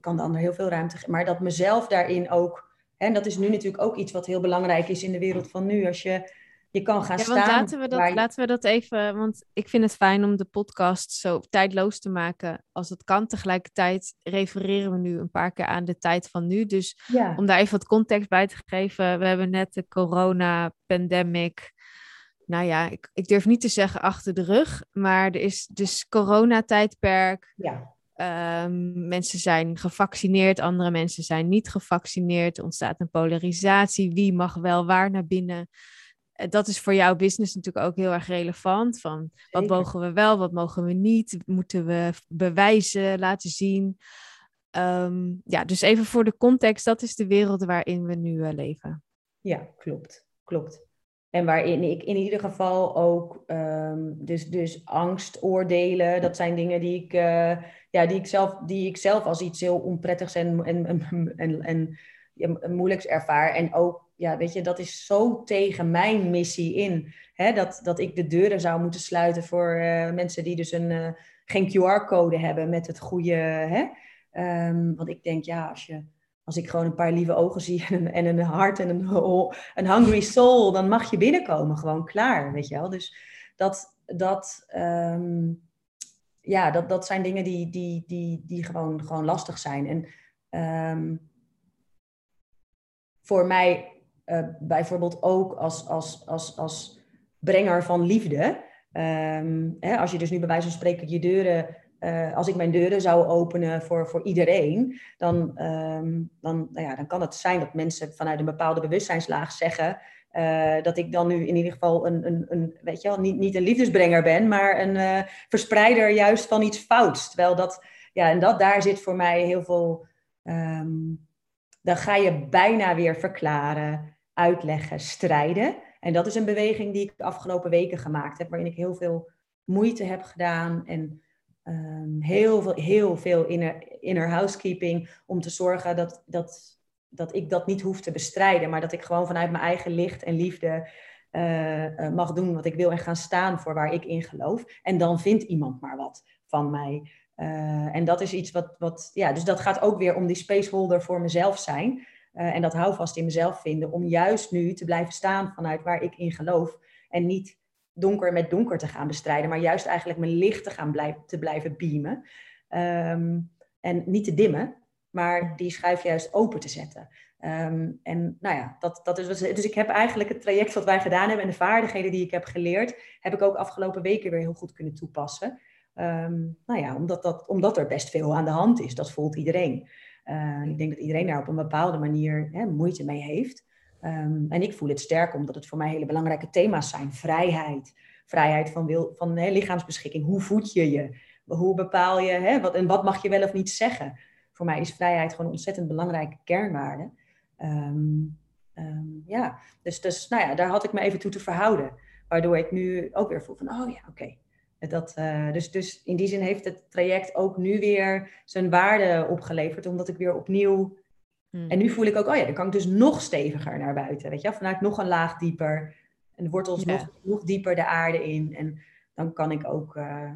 kan de ander heel veel ruimte geven. Maar dat mezelf daarin ook, en dat is nu natuurlijk ook iets wat heel belangrijk is in de wereld van nu. Als je je kan gaan ja, staan. Want laten, we dat, laten we dat even, want ik vind het fijn om de podcast zo tijdloos te maken als het kan. Tegelijkertijd refereren we nu een paar keer aan de tijd van nu. Dus om daar even wat context bij te geven. We hebben net de corona-pandemic. Nou ja, ik, ik durf niet te zeggen achter de rug, maar er is dus coronatijdperk. Ja. Um, mensen zijn gevaccineerd, andere mensen zijn niet gevaccineerd. Er ontstaat een polarisatie. Wie mag wel waar naar binnen? Eh, dat is voor jouw business natuurlijk ook heel erg relevant. Van wat mogen we wel, wat mogen we niet? Moeten we bewijzen, laten zien? Ehm, ja, dus even voor de context, dat is de wereld waarin we nu uh, leven. Ja, klopt, klopt. En waarin ik in ieder geval ook, um, dus, dus angst, oordelen, dat zijn dingen die ik, uh, ja, die ik, zelf, die ik zelf als iets heel onprettigs en, en, en, en, en ja, moeilijks ervaar. En ook ja, weet je, dat is zo tegen mijn missie in. Hè? Dat, dat ik de deuren zou moeten sluiten voor uh, mensen die dus een, uh, geen QR-code hebben met het goede. Hè? Um, want ik denk, ja, als, je, als ik gewoon een paar lieve ogen zie en een, en een hart en een, <laughs> een hungry soul, dan mag je binnenkomen, gewoon klaar, weet je wel. Dus dat, dat, um, ja, dat, dat zijn dingen die, die, die, die gewoon, gewoon lastig zijn. En um, voor mij uh, bijvoorbeeld ook als, als, als, als brenger van liefde. Um, hè, als je dus nu bij wijze van spreken je deuren eh, als ik mijn deuren zou openen voor, voor iedereen, dan, ehm, dan, nou ja, dan kan het zijn dat mensen vanuit een bepaalde bewustzijnslaag zeggen. Uh, dat ik dan nu in ieder geval een, een, een weet je wel, niet, niet een liefdesbrenger ben, maar een verspreider juist van iets fouts. Terwijl dat, ja, en dat daar zit voor mij heel veel. Um, dan ga je bijna weer verklaren, uitleggen, strijden. En dat is een beweging die ik de afgelopen weken gemaakt heb, waarin ik heel veel moeite heb gedaan en um, heel veel, heel veel inner, inner housekeeping om te zorgen dat, dat, dat ik dat niet hoef te bestrijden, maar dat ik gewoon vanuit mijn eigen licht en liefde uh, mag doen wat ik wil en gaan staan voor waar ik in geloof. En dan vindt iemand maar wat van mij. Uh, en dat is iets wat, wat, ja, dus dat gaat ook weer om die spaceholder voor mezelf zijn. Uh, en dat houvast in mezelf vinden om juist nu te blijven staan vanuit waar ik in geloof. En niet donker met donker te gaan bestrijden, maar juist eigenlijk mijn licht te gaan blijven, te blijven beamen. Um, en niet te dimmen, maar die schuif juist open te zetten. Um, en nou ja, dat, dat is, dus ik heb eigenlijk het traject wat wij gedaan hebben en de vaardigheden die ik heb geleerd, heb ik ook afgelopen weken weer heel goed kunnen toepassen. Um, nou ja, omdat, dat, omdat er best veel aan de hand is, dat voelt iedereen. Uh, ik denk dat iedereen daar op een bepaalde manier hè, moeite mee heeft. Um, en ik voel het sterk omdat het voor mij hele belangrijke thema's zijn. Vrijheid, vrijheid van, wil, van hè, lichaamsbeschikking. Hoe voed je je? Hoe bepaal je, hè, wat, en wat mag je wel of niet zeggen? Voor mij is vrijheid gewoon een ontzettend belangrijke kernwaarde. Um, ja, dus, dus nou ja, daar had ik me even toe te verhouden. Waardoor ik nu ook weer voel van, oh ja, oké. Uh, dus, dus in die zin heeft het traject ook nu weer zijn waarde opgeleverd. Omdat ik weer opnieuw Hmm. En nu voel ik ook, oh ja, dan kan ik dus nog steviger naar buiten. Weet je, vanuit nog een laag dieper. En de wortels ja. nog, nog dieper de aarde in. En dan kan ik ook uh,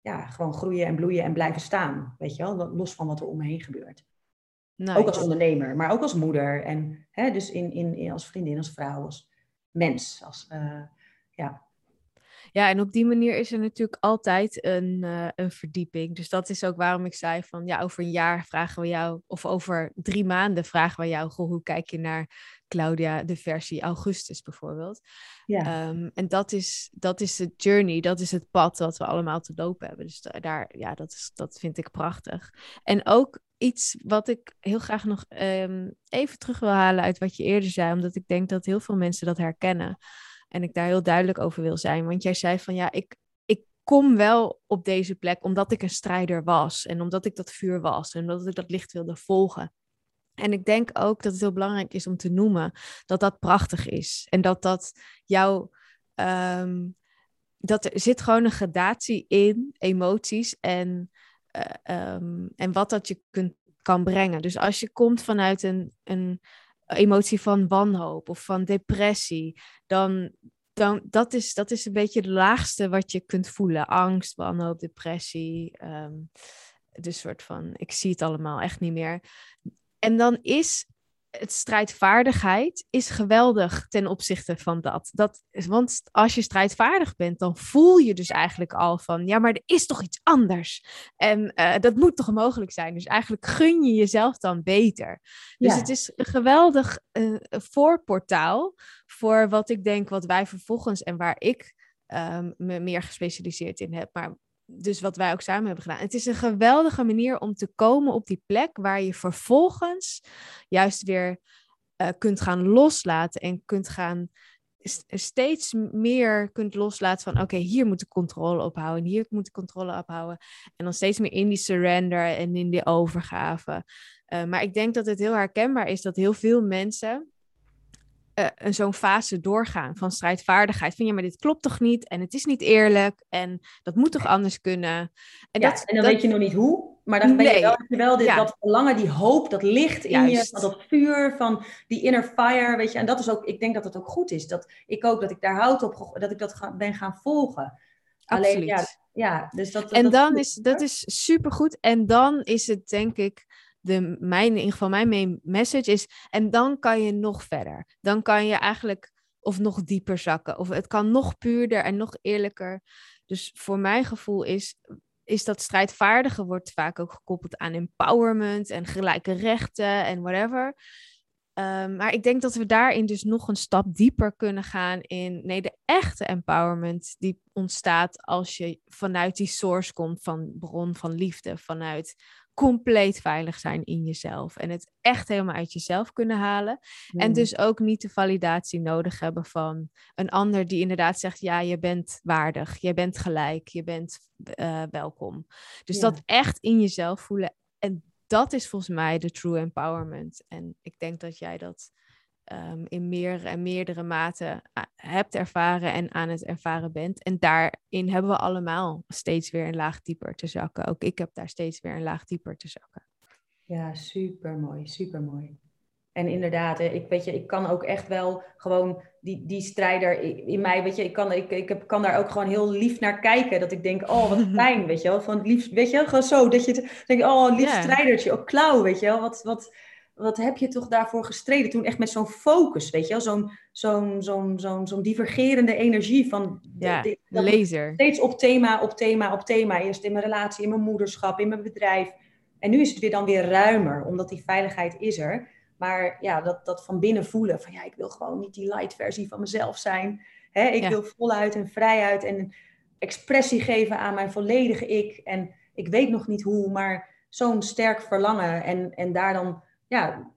ja, gewoon groeien en bloeien en blijven staan. Weet je wel, los van wat er om me heen gebeurt. Nice. Ook als ondernemer, maar ook als moeder. En hè, dus in, in, in, als vriendin, als vrouw, als mens. Als, uh, ja, ja, en op die manier is er natuurlijk altijd een, uh, een verdieping. Dus dat is ook waarom ik zei van ja, over een jaar vragen we jou, of over drie maanden vragen we jou, goh, hoe kijk je naar Claudia, de versie augustus bijvoorbeeld. Ja. Um, en dat is, dat is de journey, dat is het pad dat we allemaal te lopen hebben. Dus daar, ja, dat, is, dat vind ik prachtig. En ook iets wat ik heel graag nog um, even terug wil halen uit wat je eerder zei, omdat ik denk dat heel veel mensen dat herkennen. En ik daar heel duidelijk over wil zijn. Want jij zei van ja, ik, ik kom wel op deze plek omdat ik een strijder was. En omdat ik dat vuur was. En omdat ik dat licht wilde volgen. En ik denk ook dat het heel belangrijk is om te noemen dat dat prachtig is. En dat dat jouw. Um, dat er zit gewoon een gradatie in emoties en, uh, um, en wat dat je kunt, kan brengen. Dus als je komt vanuit een, een emotie van wanhoop of van depressie, dan, dan dat, is, dat is een beetje het laagste wat je kunt voelen. Angst, wanhoop, depressie. Um, dus soort van, ik zie het allemaal echt niet meer. En dan is het strijdvaardigheid is geweldig ten opzichte van dat. dat. Want als je strijdvaardig bent, dan voel je dus eigenlijk al van, ja, maar er is toch iets anders. En uh, dat moet toch mogelijk zijn. Dus eigenlijk gun je jezelf dan beter. Dus ja. het is een geweldig uh, voorportaal voor wat ik denk, wat wij vervolgens en waar ik um, me meer gespecialiseerd in heb, maar dus wat wij ook samen hebben gedaan. Het is een geweldige manier om te komen op die plek waar je vervolgens juist weer uh, kunt gaan loslaten en kunt gaan steeds meer kunt loslaten van oké, hier moet ik controle ophouden, hier moet ik controle ophouden. En dan steeds meer in die surrender en in die overgave. Uh, maar ik denk dat het heel herkenbaar is dat heel veel mensen uh, zo'n fase doorgaan van strijdvaardigheid. Van ja, maar dit klopt toch niet? En het is niet eerlijk. En dat moet toch anders kunnen? En, ja, dat, en dan dat... weet je nog niet hoe. Maar dan nee. weet je wel, je wel dit, ja. dat verlangen, die hoop, dat licht in Juist. je, dat vuur van die inner fire, weet je. En dat is ook, ik denk dat het ook goed is. Dat ik ook, dat ik daar hout op, dat ik dat ga, ben gaan volgen. Absoluut. Alleen, ja, ja, dus dat, en dat dan is, dat is supergoed. En dan is het denk ik de, mijn, in geval mijn main message is. En dan kan je nog verder. Dan kan je eigenlijk of nog dieper zakken. Of het kan nog puurder en nog eerlijker. Dus voor mijn gevoel is, is dat strijdvaardige wordt vaak ook gekoppeld aan empowerment en gelijke rechten en whatever. Ehm, maar ik denk dat we daarin dus nog een stap dieper kunnen gaan in nee, de echte empowerment die ontstaat als je vanuit die source komt van bron van liefde, vanuit compleet veilig zijn in jezelf en het echt helemaal uit jezelf kunnen halen. En dus ook niet de validatie nodig hebben van een ander die inderdaad zegt, ja, je bent waardig, je bent gelijk, je bent uh, welkom. Dus dat echt in jezelf voelen en dat is volgens mij de true empowerment. En ik denk dat jij dat um, in meer en meerdere mate hebt ervaren en aan het ervaren bent. En daarin hebben we allemaal steeds weer een laag dieper te zakken. Ook ik heb daar steeds weer een laag dieper te zakken. Ja, super mooi, super mooi. En inderdaad, ik, weet je, ik kan ook echt wel gewoon die, die strijder in mij, weet je, ik kan, ik, ik heb, kan daar ook gewoon heel lief naar kijken. Dat ik denk, oh, wat <laughs> fijn, weet je wel. Van lief, weet je, gewoon zo, dat je denkt, oh, lief strijdertje, ook klauw, weet je wel. Wat, wat, wat heb je toch daarvoor gestreden? Toen echt met zo'n focus, weet je wel, zo'n zo'n zo'n zo'n zo'n divergerende energie van... Ja, de, laser. Steeds op thema, op thema, op thema. Eerst in mijn relatie, in mijn moederschap, in mijn bedrijf. En nu is het weer dan weer ruimer, omdat die veiligheid is er. Maar ja, dat, dat van binnen voelen, van ja, ik wil gewoon niet die light versie van mezelf zijn. Hè? Ik wil voluit en vrijuit en expressie geven aan mijn volledige ik. En ik weet nog niet hoe, maar zo'n sterk verlangen. En, en daar dan ja,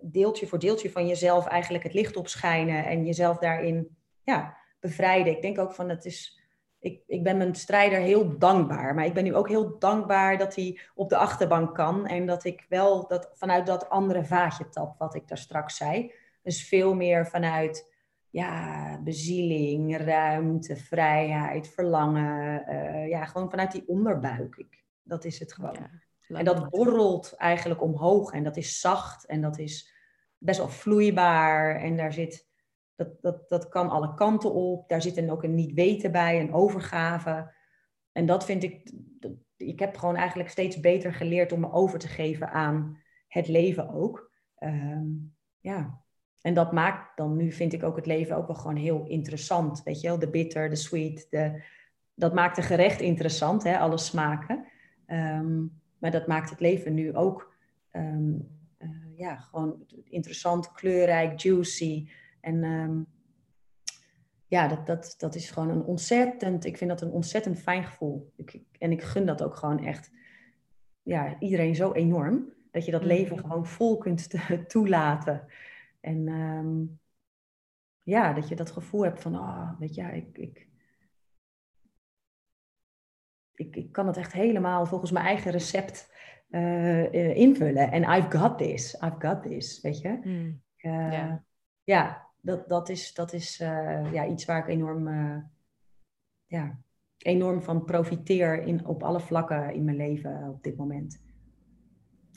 deeltje voor deeltje van jezelf eigenlijk het licht op schijnen en jezelf daarin ja, bevrijden. Ik denk ook van het is. Ik, ik ben mijn strijder heel dankbaar. Maar ik ben nu ook heel dankbaar dat hij op de achterbank kan. En dat ik wel dat, vanuit dat andere vaatje tap, wat ik daar straks zei. Dus veel meer vanuit ja, bezieling, ruimte, vrijheid, verlangen. Uh, ja, gewoon vanuit die onderbuik. Ik, dat is het gewoon. En dat borrelt eigenlijk omhoog en dat is zacht en dat is best wel vloeibaar en daar zit, dat, dat, dat kan alle kanten op. Daar zit dan ook een niet weten bij, een overgave. En dat vind ik, ik heb gewoon eigenlijk steeds beter geleerd om me over te geven aan het leven ook. Ehm, ja, en dat maakt dan nu, vind ik ook het leven ook wel gewoon heel interessant. Weet je wel, de bitter, de sweet, de, dat maakt de gerecht interessant, hè, alle smaken. Um, maar dat maakt het leven nu ook ehm, eh, ja, gewoon interessant, kleurrijk, juicy. En ehm, ja, dat, dat, dat is gewoon een ontzettend, ik vind dat een ontzettend fijn gevoel. Ik, en ik gun dat ook gewoon echt ja, iedereen zo enorm. Dat je dat leven gewoon vol kunt <laughs> toelaten. En ehm, ja, dat je dat gevoel hebt van, oh, weet je, ik, ik, ik, ik kan het echt helemaal volgens mijn eigen recept uh, invullen. En I've got this, I've got this, weet je. Mm. Uh, Ja, dat, dat is, dat is ja, iets waar ik enorm, ja, enorm van profiteer in, op alle vlakken in mijn leven op dit moment.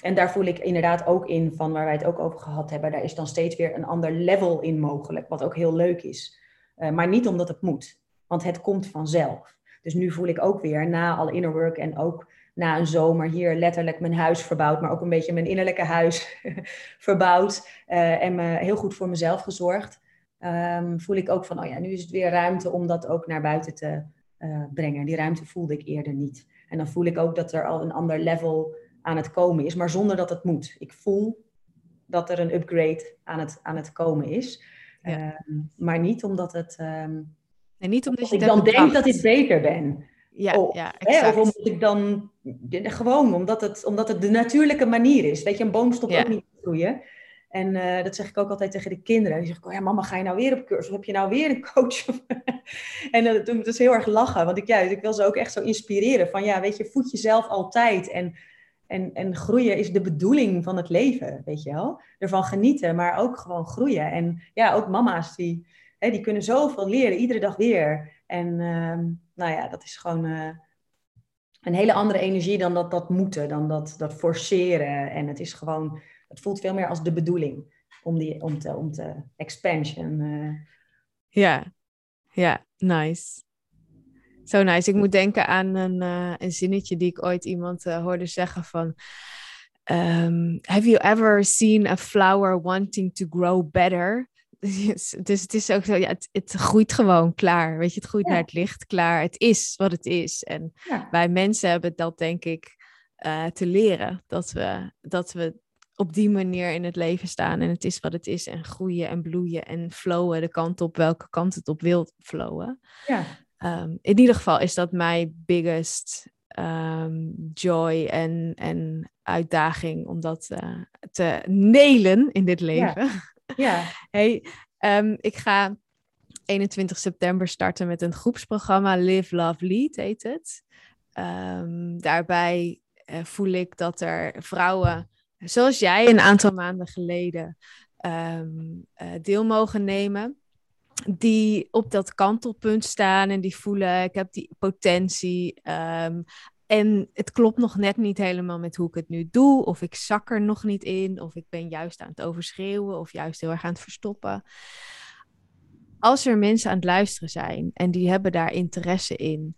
En daar voel ik inderdaad ook in van waar wij het ook over gehad hebben. Daar is dan steeds weer een ander level in mogelijk, wat ook heel leuk is. maar niet omdat het moet, want het komt vanzelf. Dus nu voel ik ook weer na al inner work en ook na een zomer hier letterlijk mijn huis verbouwd, maar ook een beetje mijn innerlijke huis <laughs> verbouwd uh, en me heel goed voor mezelf gezorgd. Um, voel ik ook van, oh ja, nu is het weer ruimte om dat ook naar buiten te uh, brengen. Die ruimte voelde ik eerder niet. En dan voel ik ook dat er al een ander level aan het komen is, maar zonder dat het moet. Ik voel dat er een upgrade aan het, aan het komen is. Ja. Um, maar niet omdat het um, en niet omdat je ik dan denk dat ik beter ben. Ja, of, ja. Hè, of omdat ik dan gewoon omdat het, omdat het de natuurlijke manier is. Weet je, een boom stopt ook niet te groeien. En uh, dat zeg ik ook altijd tegen de kinderen. Die zeggen, oh ja, mama, ga je nou weer op cursus? Of heb je nou weer een coach? <laughs> en uh, toen dus heel erg lachen. Want ik, ja, ik wil ze ook echt zo inspireren. Van ja, weet je, voed jezelf altijd. En, en, en groeien is de bedoeling van het leven, weet je wel. Ervan genieten, maar ook gewoon groeien. En ja, ook mama's die die kunnen zoveel leren, iedere dag weer. En ehm, nou ja, dat is gewoon uh, een hele andere energie dan dat, dat moeten, dan dat, dat forceren. En het is gewoon, het voelt veel meer als de bedoeling om, die, om, te, om te expansion. Uh. Ja, ja, nice. Zo nice. Ik moet denken aan een, uh, een zinnetje die ik ooit iemand hoorde zeggen van... Um, have you ever seen a flower wanting to grow better? <laughs> Dus het is ook zo, ja, het, het groeit gewoon klaar. Weet je, het groeit naar het licht klaar. Het is wat het is. En wij mensen hebben dat denk ik uh, te leren. Dat we, dat we op die manier in het leven staan. En het is wat het is. En groeien en bloeien en flowen de kant op welke kant het op wil flowen. Ja. Ehm, in ieder geval is dat mijn biggest ehm, joy en, en uitdaging om dat uh, te nelen in dit leven. Ja. Ja. hey, um, ik ga 21 september starten met een groepsprogramma Live, Love, Lead heet het. daarbij uh, voel ik dat er vrouwen zoals jij een aantal maanden geleden um, uh, deel mogen nemen. Die op dat kantelpunt staan en die voelen, ik heb die potentie. En het klopt nog net niet helemaal met hoe ik het nu doe. Of ik zak er nog niet in. Of ik ben juist aan het overschreeuwen. Of juist heel erg aan het verstoppen. Als er mensen aan het luisteren zijn en die hebben daar interesse in.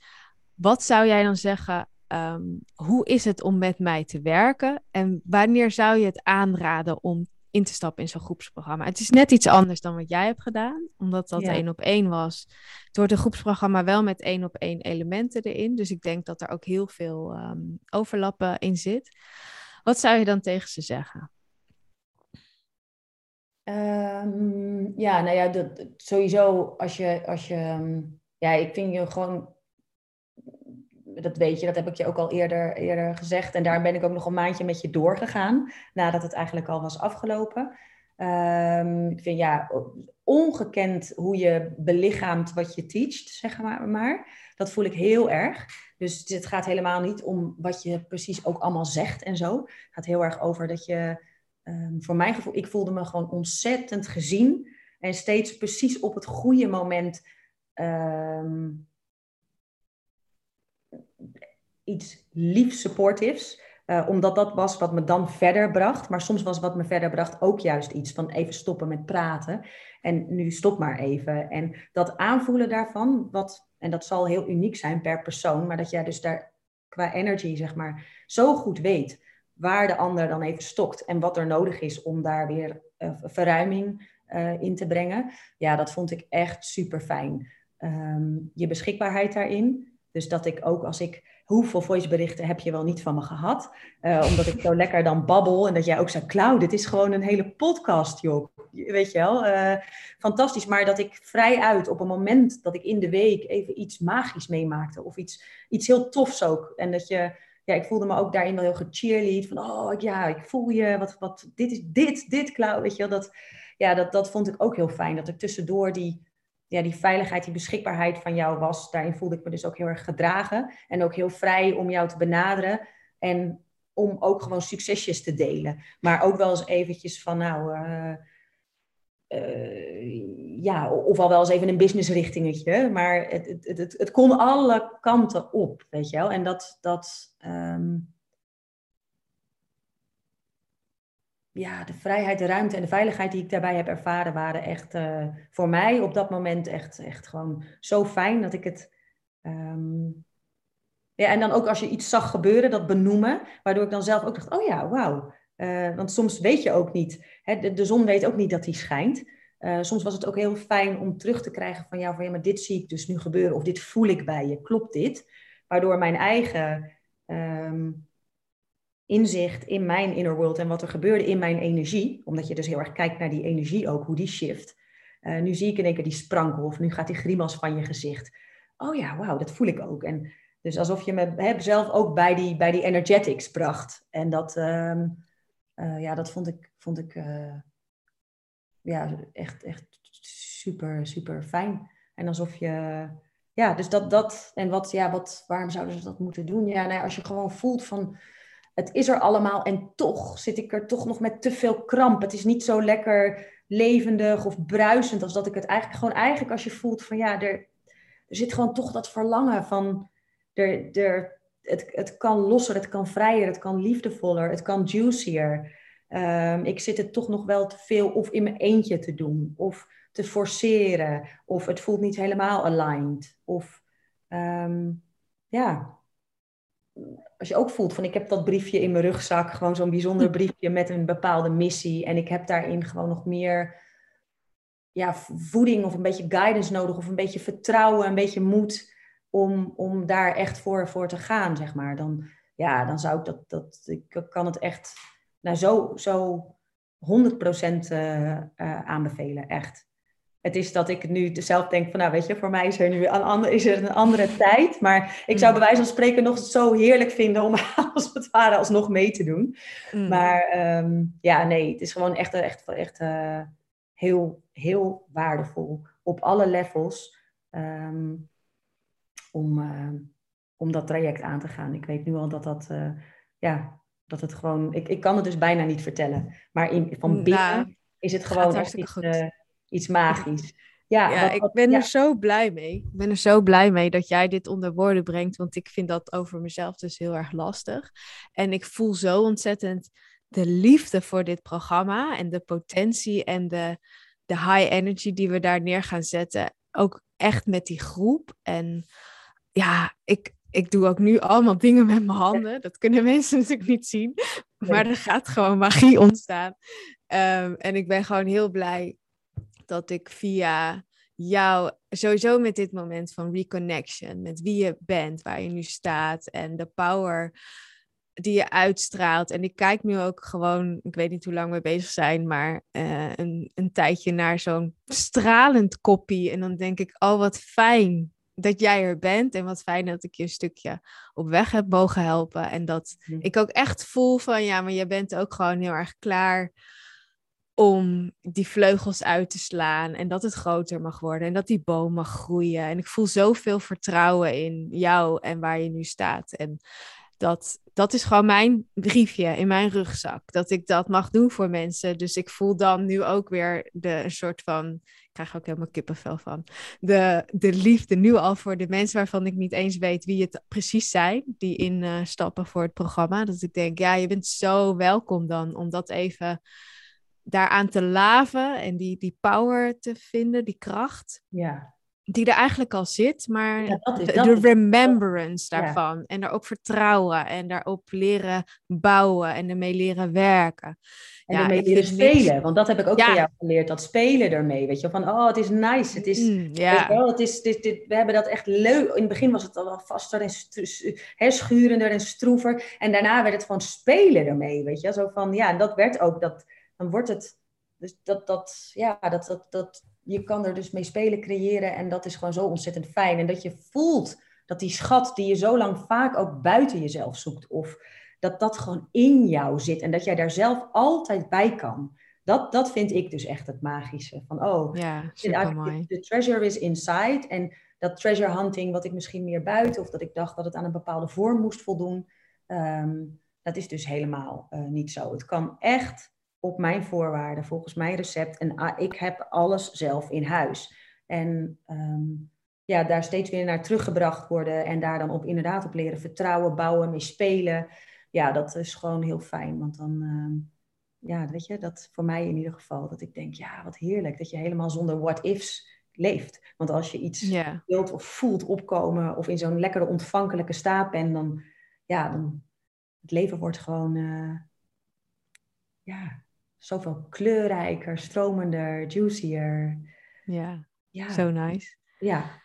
Wat zou jij dan zeggen? Ehm, hoe is het om met mij te werken? En wanneer zou je het aanraden om in te stappen in zo'n groepsprogramma? Het is net iets anders dan wat jij hebt gedaan, omdat dat één op één was. Het wordt een groepsprogramma wel met één op één elementen erin. Dus ik denk dat er ook heel veel ehm, overlappen in zit. Wat zou je dan tegen ze zeggen? Um, ja, nou ja, dat, sowieso als je, als je, ja, ik vind je gewoon dat weet je, dat heb ik je ook al eerder, eerder gezegd. En daar ben ik ook nog een maandje met je doorgegaan, nadat het eigenlijk al was afgelopen. Um, ik vind ja, ongekend hoe je belichaamt wat je teacht, zeg maar, maar. Dat voel ik heel erg. Dus het gaat helemaal niet om wat je precies ook allemaal zegt en zo. Het gaat heel erg over dat je, um, voor mijn gevoel, ik voelde me gewoon ontzettend gezien. En steeds precies op het goede moment um, iets lief supportives. Uh, omdat dat was wat me dan verder bracht. Maar soms was wat me verder bracht ook juist iets van even stoppen met praten. En nu stop maar even. En dat aanvoelen daarvan, wat, en dat zal heel uniek zijn per persoon. Maar dat jij dus daar qua energy, zeg maar, zo goed weet waar de ander dan even stokt. En wat er nodig is om daar weer uh, verruiming uh, in te brengen. Ja, dat vond ik echt super fijn. Um, je beschikbaarheid daarin. Dus dat ik ook als ik hoeveel voiceberichten heb je wel niet van me gehad? Uh, omdat ik zo lekker dan babbel en dat jij ook zei, Cloud, dit is gewoon een hele podcast, joh. Weet je wel, uh, fantastisch. Maar dat ik vrij uit op een moment dat ik in de week even iets magisch meemaakte of iets, iets heel tofs ook. En dat je, ja, ik voelde me ook daarin wel heel gecheerlead van, oh ja, ik voel je, wat, wat, dit is dit, dit, Cloud, weet je wel. Dat, ja, dat, dat vond ik ook heel fijn, dat er tussendoor die ja, die veiligheid, die beschikbaarheid van jou was. Daarin voelde ik me dus ook heel erg gedragen. En ook heel vrij om jou te benaderen. En om ook gewoon succesjes te delen. Maar ook wel eens eventjes van nou... Uh, uh, ja, of al wel eens even een businessrichtingetje. Maar het, het, het, het, kon alle kanten op, weet je wel. En dat... dat um, ja, de vrijheid, de ruimte en de veiligheid die ik daarbij heb ervaren, waren echt uh, voor mij op dat moment echt, echt gewoon zo fijn dat ik het. Um... ja, en dan ook als je iets zag gebeuren, dat benoemen, waardoor ik dan zelf ook dacht: oh ja, wauw. Uh, want soms weet je ook niet, hè, de, de, zon weet ook niet dat die schijnt. Uh, soms was het ook heel fijn om terug te krijgen van jou: van ja, maar dit zie ik dus nu gebeuren, of dit voel ik bij je, klopt dit? Waardoor mijn eigen. Um, inzicht in mijn inner world en wat er gebeurde in mijn energie, omdat je dus heel erg kijkt naar die energie ook, hoe die shift. Uh, nu zie ik in één keer die sprankel of nu gaat die grimas van je gezicht. Oh ja, wauw, dat voel ik ook. En dus alsof je me hè, zelf ook bij die, bij die energetics bracht. En dat, uh, uh, ja, dat vond ik, vond ik uh, ja, echt, echt super, super fijn. En alsof je, ja, dus dat, dat en wat, ja, wat, waarom zouden ze dat moeten doen? Ja, nou, als je gewoon voelt van, het is er allemaal en toch zit ik er toch nog met te veel kramp. Het is niet zo lekker levendig of bruisend als dat ik het eigenlijk gewoon eigenlijk als je voelt van ja, er, er zit gewoon toch dat verlangen van er, er, het, het kan losser, het kan vrijer, het kan liefdevoller, het kan juicier. Um, ik zit het toch nog wel te veel of in mijn eentje te doen of te forceren of het voelt niet helemaal aligned of um, ja, als je ook voelt van ik heb dat briefje in mijn rugzak, gewoon zo'n bijzonder <laughs> briefje met een bepaalde missie en ik heb daarin gewoon nog meer ja, voeding of een beetje guidance nodig of een beetje vertrouwen, een beetje moed om, om daar echt voor, voor te gaan, zeg maar. Dan, ja, dan zou ik dat, dat, ik kan het echt nou, zo, zo 100% aanbevelen, echt het is dat ik nu zelf denk van, nou weet je, voor mij is er nu een, andere, is er een andere tijd. Maar ik zou mm. bij wijze van spreken nog zo heerlijk vinden om <laughs> als het ware alsnog mee te doen. Mm. Maar ehm, ja, nee, het is gewoon echt, echt, echt uh, heel, heel waardevol op alle levels um, om, uh, om dat traject aan te gaan. Ik weet nu al dat dat, uh, ja, dat het gewoon, ik, ik kan het dus bijna niet vertellen. Maar in, van mm, binnen nou, is het gewoon echt iets, iets magisch. Ja, ja ik ben er zo blij mee. Ik ben er zo blij mee dat jij dit onder woorden brengt, want ik vind dat over mezelf dus heel erg lastig. En ik voel zo ontzettend de liefde voor dit programma en de potentie en de, de high energy die we daar neer gaan zetten. Ook echt met die groep. En ja, ik, ik doe ook nu allemaal dingen met mijn handen. Dat kunnen <laughs> mensen natuurlijk niet zien. Maar er gaat gewoon magie <laughs> ontstaan. Um, en ik ben gewoon heel blij dat ik via jou, sowieso met dit moment van reconnection, met wie je bent, waar je nu staat en de power die je uitstraalt. En ik kijk nu ook gewoon, ik weet niet hoe lang we bezig zijn, maar uh, een, een tijdje naar zo'n stralend koppie. En dan denk ik, oh wat fijn dat jij er bent en wat fijn dat ik je een stukje op weg heb mogen helpen. En dat mhm. ik ook echt voel van, ja, maar je bent ook gewoon heel erg klaar om die vleugels uit te slaan en dat het groter mag worden en dat die boom mag groeien. En ik voel zoveel vertrouwen in jou en waar je nu staat. En dat, dat is gewoon mijn briefje in mijn rugzak, dat ik dat mag doen voor mensen. Dus ik voel dan nu ook weer de, een soort van, ik krijg ook helemaal kippenvel van, de, de liefde nu al voor de mensen waarvan ik niet eens weet wie het precies zijn, die instappen uh, voor het programma. Dat ik denk, ja, je bent zo welkom dan om dat even daaraan te laven en die, die power te vinden, die kracht. Ja. Die er eigenlijk al zit, maar de, remembrance daarvan. En daar ook vertrouwen en daarop leren bouwen en ermee leren werken. En ermee leren spelen, want dat heb ik ook van jou geleerd, dat spelen ermee. Weet je, van oh, het is nice, het is, mm, ja. wel, het is dit, dit, we hebben dat echt leuk. In het begin was het al vaster en he, schurender en stroever. En daarna werd het gewoon spelen ermee, weet je. Zo van, ja, en dat werd ook, dat dan wordt het, dus dat, dat, ja, dat, dat, dat, je kan er dus mee spelen, creëren en dat is gewoon zo ontzettend fijn. En dat je voelt dat die schat die je zo lang vaak ook buiten jezelf zoekt, of dat dat gewoon in jou zit en dat jij daar zelf altijd bij kan. Dat, dat vind ik dus echt het magische. Van, oh, ja, de treasure is inside. En dat treasure hunting, wat ik misschien meer buiten, of dat ik dacht dat het aan een bepaalde vorm moest voldoen, ehm, dat is dus helemaal uh, niet zo. Het kan echt op mijn voorwaarden, volgens mijn recept. En ah, ik heb alles zelf in huis. En um, ja, daar steeds weer naar teruggebracht worden en daar dan op inderdaad op leren vertrouwen, bouwen, mee spelen. Ja, dat is gewoon heel fijn. Want dan, um, ja, weet je, dat voor mij in ieder geval, dat ik denk, ja, wat heerlijk dat je helemaal zonder what-ifs leeft. Want als je iets yeah. wilt of voelt opkomen of in zo'n lekkere ontvankelijke staat bent, dan, ja, dan het leven wordt gewoon, uh, ja, zoveel kleurrijker, stromender, juicier. Ja, ja. zo nice. Ja.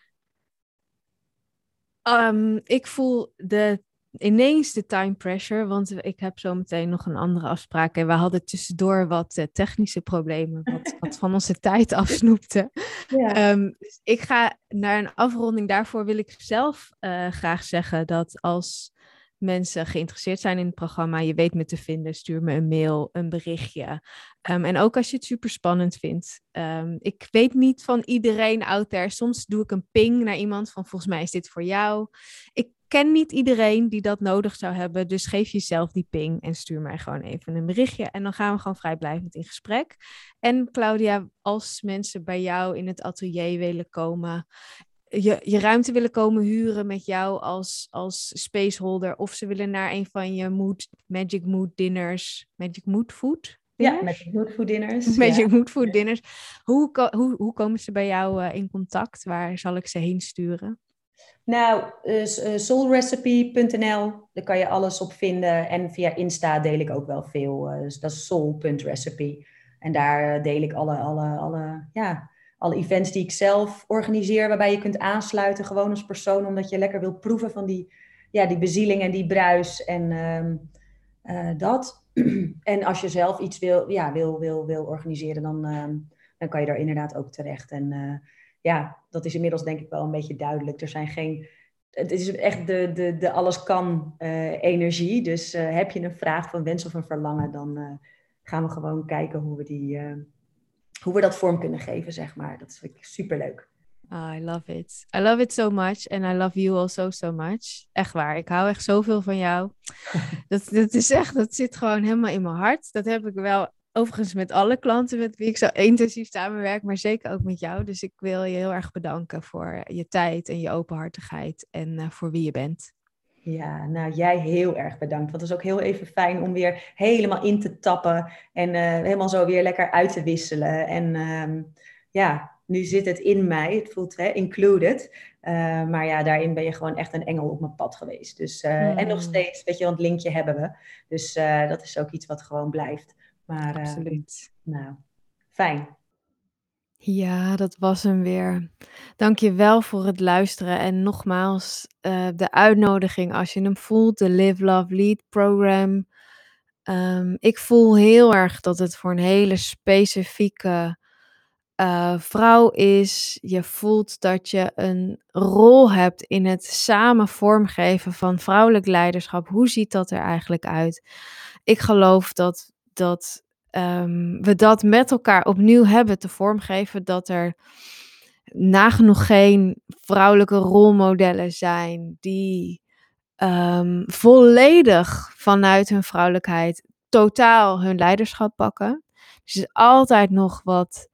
Um, ik voel de, ineens de time pressure, want ik heb zo meteen nog een andere afspraak. En we hadden tussendoor wat uh, technische problemen, wat, <laughs> wat van onze tijd afsnoepte. Ja. Um, dus ik ga naar een afronding. Daarvoor wil ik zelf uh, graag zeggen dat als mensen geïnteresseerd zijn in het programma, je weet me te vinden, stuur me een mail, een berichtje. Um, en ook als je het super spannend vindt. Um, ik weet niet van iedereen out there. Soms doe ik een ping naar iemand van volgens mij is dit voor jou. Ik ken niet iedereen die dat nodig zou hebben. Dus geef jezelf die ping en stuur mij gewoon even een berichtje. En dan gaan we gewoon vrijblijvend in gesprek. En Claudia, als mensen bij jou in het atelier willen komen je, je ruimte willen komen huren met jou als, als spaceholder. Of ze willen naar een van je mood, Magic Mood dinners. Magic Mood Food? Ja, Magic Mood Food dinners. Magic Mood Food dinners. <laughs> Hoe, hoe, hoe komen ze bij jou uh, in contact? Waar zal ik ze heen sturen? Nou, uh, soulrecipe.nl, daar kan je alles op vinden. En via Insta deel ik ook wel veel. Uh, dus dat is soul.recipe. En daar deel ik alle, alle, alle ja, alle events die ik zelf organiseer, waarbij je kunt aansluiten gewoon als persoon, omdat je lekker wilt proeven van die, ja, die bezieling en die bruis. En um, dat. <clears throat> en als je zelf iets wil, ja, wil, wil, wil organiseren, dan, ehm, dan kan je daar inderdaad ook terecht. En ja, dat is inmiddels denk ik wel een beetje duidelijk. Er zijn geen het is echt de, de, de alles kan uh, energie. Dus heb je een vraag van wens of een verlangen, dan gaan we gewoon kijken hoe we, die, hoe we dat vorm kunnen geven, zeg maar. Dat vind ik superleuk. Oh, I love it. I love it so much. And I love you also so much. Echt waar. Ik hou echt zoveel van jou. <laughs> dat, dat is echt, dat zit gewoon helemaal in mijn hart. Dat heb ik wel Overigens met alle klanten met wie ik zo intensief samenwerk, maar zeker ook met jou. Dus ik wil je heel erg bedanken voor je tijd en je openhartigheid en uh, voor wie je bent. Ja, nou jij heel erg bedankt. Want het is ook heel even fijn om weer helemaal in te tappen en uh, helemaal zo weer lekker uit te wisselen. En uh, ja, nu zit het in mij. Het voelt hè, included. Uh, maar ja, daarin ben je gewoon echt een engel op mijn pad geweest. Dus, hmm. En nog steeds, weet je, want linkje hebben we. Dus dat is ook iets wat gewoon blijft. Maar, eh, Absoluut. nou, fijn. Ja, dat was hem weer. Dank je wel voor het luisteren. En nogmaals, uh, de uitnodiging als je hem voelt, de Live, Love, Lead program. Um, ik voel heel erg dat het voor een hele specifieke uh, vrouw is. Je voelt dat je een rol hebt in het samen vormgeven van vrouwelijk leiderschap. Hoe ziet dat er eigenlijk uit? Ik geloof dat dat um, we dat met elkaar opnieuw hebben te vormgeven. Dat er nagenoeg geen vrouwelijke rolmodellen zijn die um, volledig vanuit hun vrouwelijkheid totaal hun leiderschap pakken. Dus er is altijd nog wat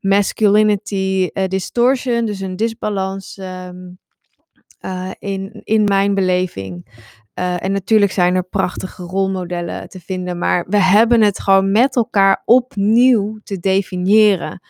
masculinity uh, distortion, dus een disbalans um, uh, in, in mijn beleving. Uh, en natuurlijk zijn er prachtige rolmodellen te vinden, maar we hebben het gewoon met elkaar opnieuw te definiëren.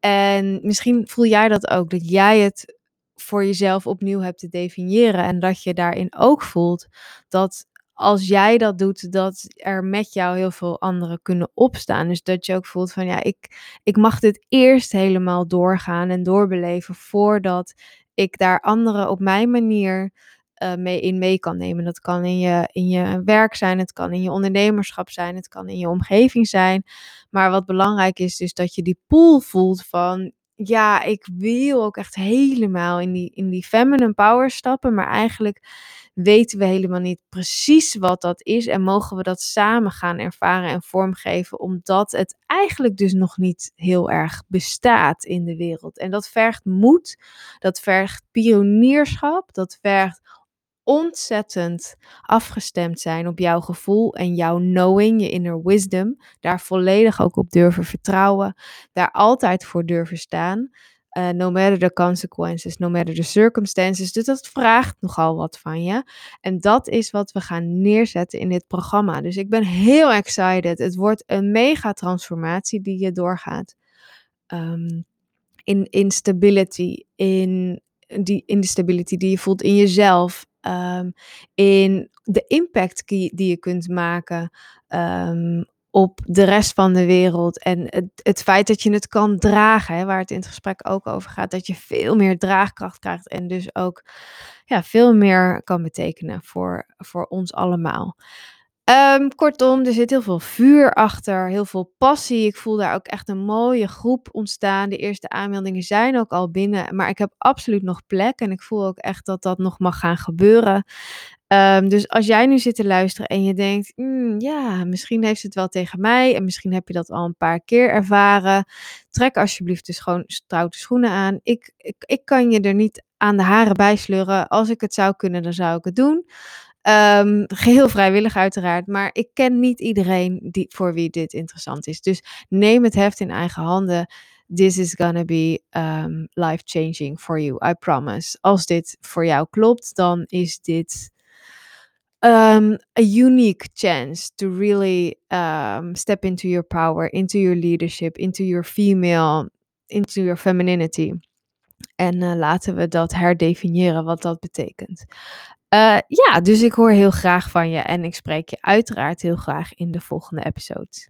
En misschien voel jij dat ook, dat jij het voor jezelf opnieuw hebt te definiëren en dat je daarin ook voelt dat als jij dat doet, dat er met jou heel veel anderen kunnen opstaan. Dus dat je ook voelt van ja, ik, ik mag dit eerst helemaal doorgaan en doorbeleven voordat ik daar anderen op mijn manier uh, mee in mee kan nemen. Dat kan in je, in je werk zijn, het kan in je ondernemerschap zijn, het kan in je omgeving zijn. Maar wat belangrijk is, dus dat je die pool voelt van ja, ik wil ook echt helemaal in die, in die feminine power stappen, maar eigenlijk weten we helemaal niet precies wat dat is en mogen we dat samen gaan ervaren en vormgeven, omdat het eigenlijk dus nog niet heel erg bestaat in de wereld. En dat vergt moed, dat vergt pionierschap, dat vergt ontzettend afgestemd zijn op jouw gevoel en jouw knowing, je inner wisdom. Daar volledig ook op durven vertrouwen. Daar altijd voor durven staan. Uh, no matter the consequences, no matter the circumstances. Dus dat vraagt nogal wat van je. En dat is wat we gaan neerzetten in dit programma. Dus ik ben heel excited. Het wordt een mega transformatie die je doorgaat. Um, in instability, in die instability die je voelt in jezelf, um, in de impact die, je kunt maken um, op de rest van de wereld. En het, het feit dat je het kan dragen, hè, waar het in het gesprek ook over gaat, dat je veel meer draagkracht krijgt en dus ook ja, veel meer kan betekenen voor, voor ons allemaal. Um, kortom, er zit heel veel vuur achter, heel veel passie. Ik voel daar ook echt een mooie groep ontstaan. De eerste aanmeldingen zijn ook al binnen, maar ik heb absoluut nog plek en ik voel ook echt dat dat nog mag gaan gebeuren. Um, dus als jij nu zit te luisteren en je denkt, mm, ja, misschien heeft het wel tegen mij en misschien heb je dat al een paar keer ervaren, trek alsjeblieft dus gewoon stoute schoenen aan. Ik, ik, ik kan je er niet aan de haren bij sleuren. Als ik het zou kunnen, dan zou ik het doen. Um, geheel vrijwillig uiteraard, maar ik ken niet iedereen die, voor wie dit interessant is. Dus neem het heft in eigen handen. This is gonna be um, life changing for you, I promise. Als dit voor jou klopt, dan is dit um, a unique chance to really um, step into your power, into your leadership, into your female, into your femininity. En uh, laten we dat herdefiniëren wat dat betekent. Uh, ja, dus ik hoor heel graag van je en ik spreek je uiteraard heel graag in de volgende episode.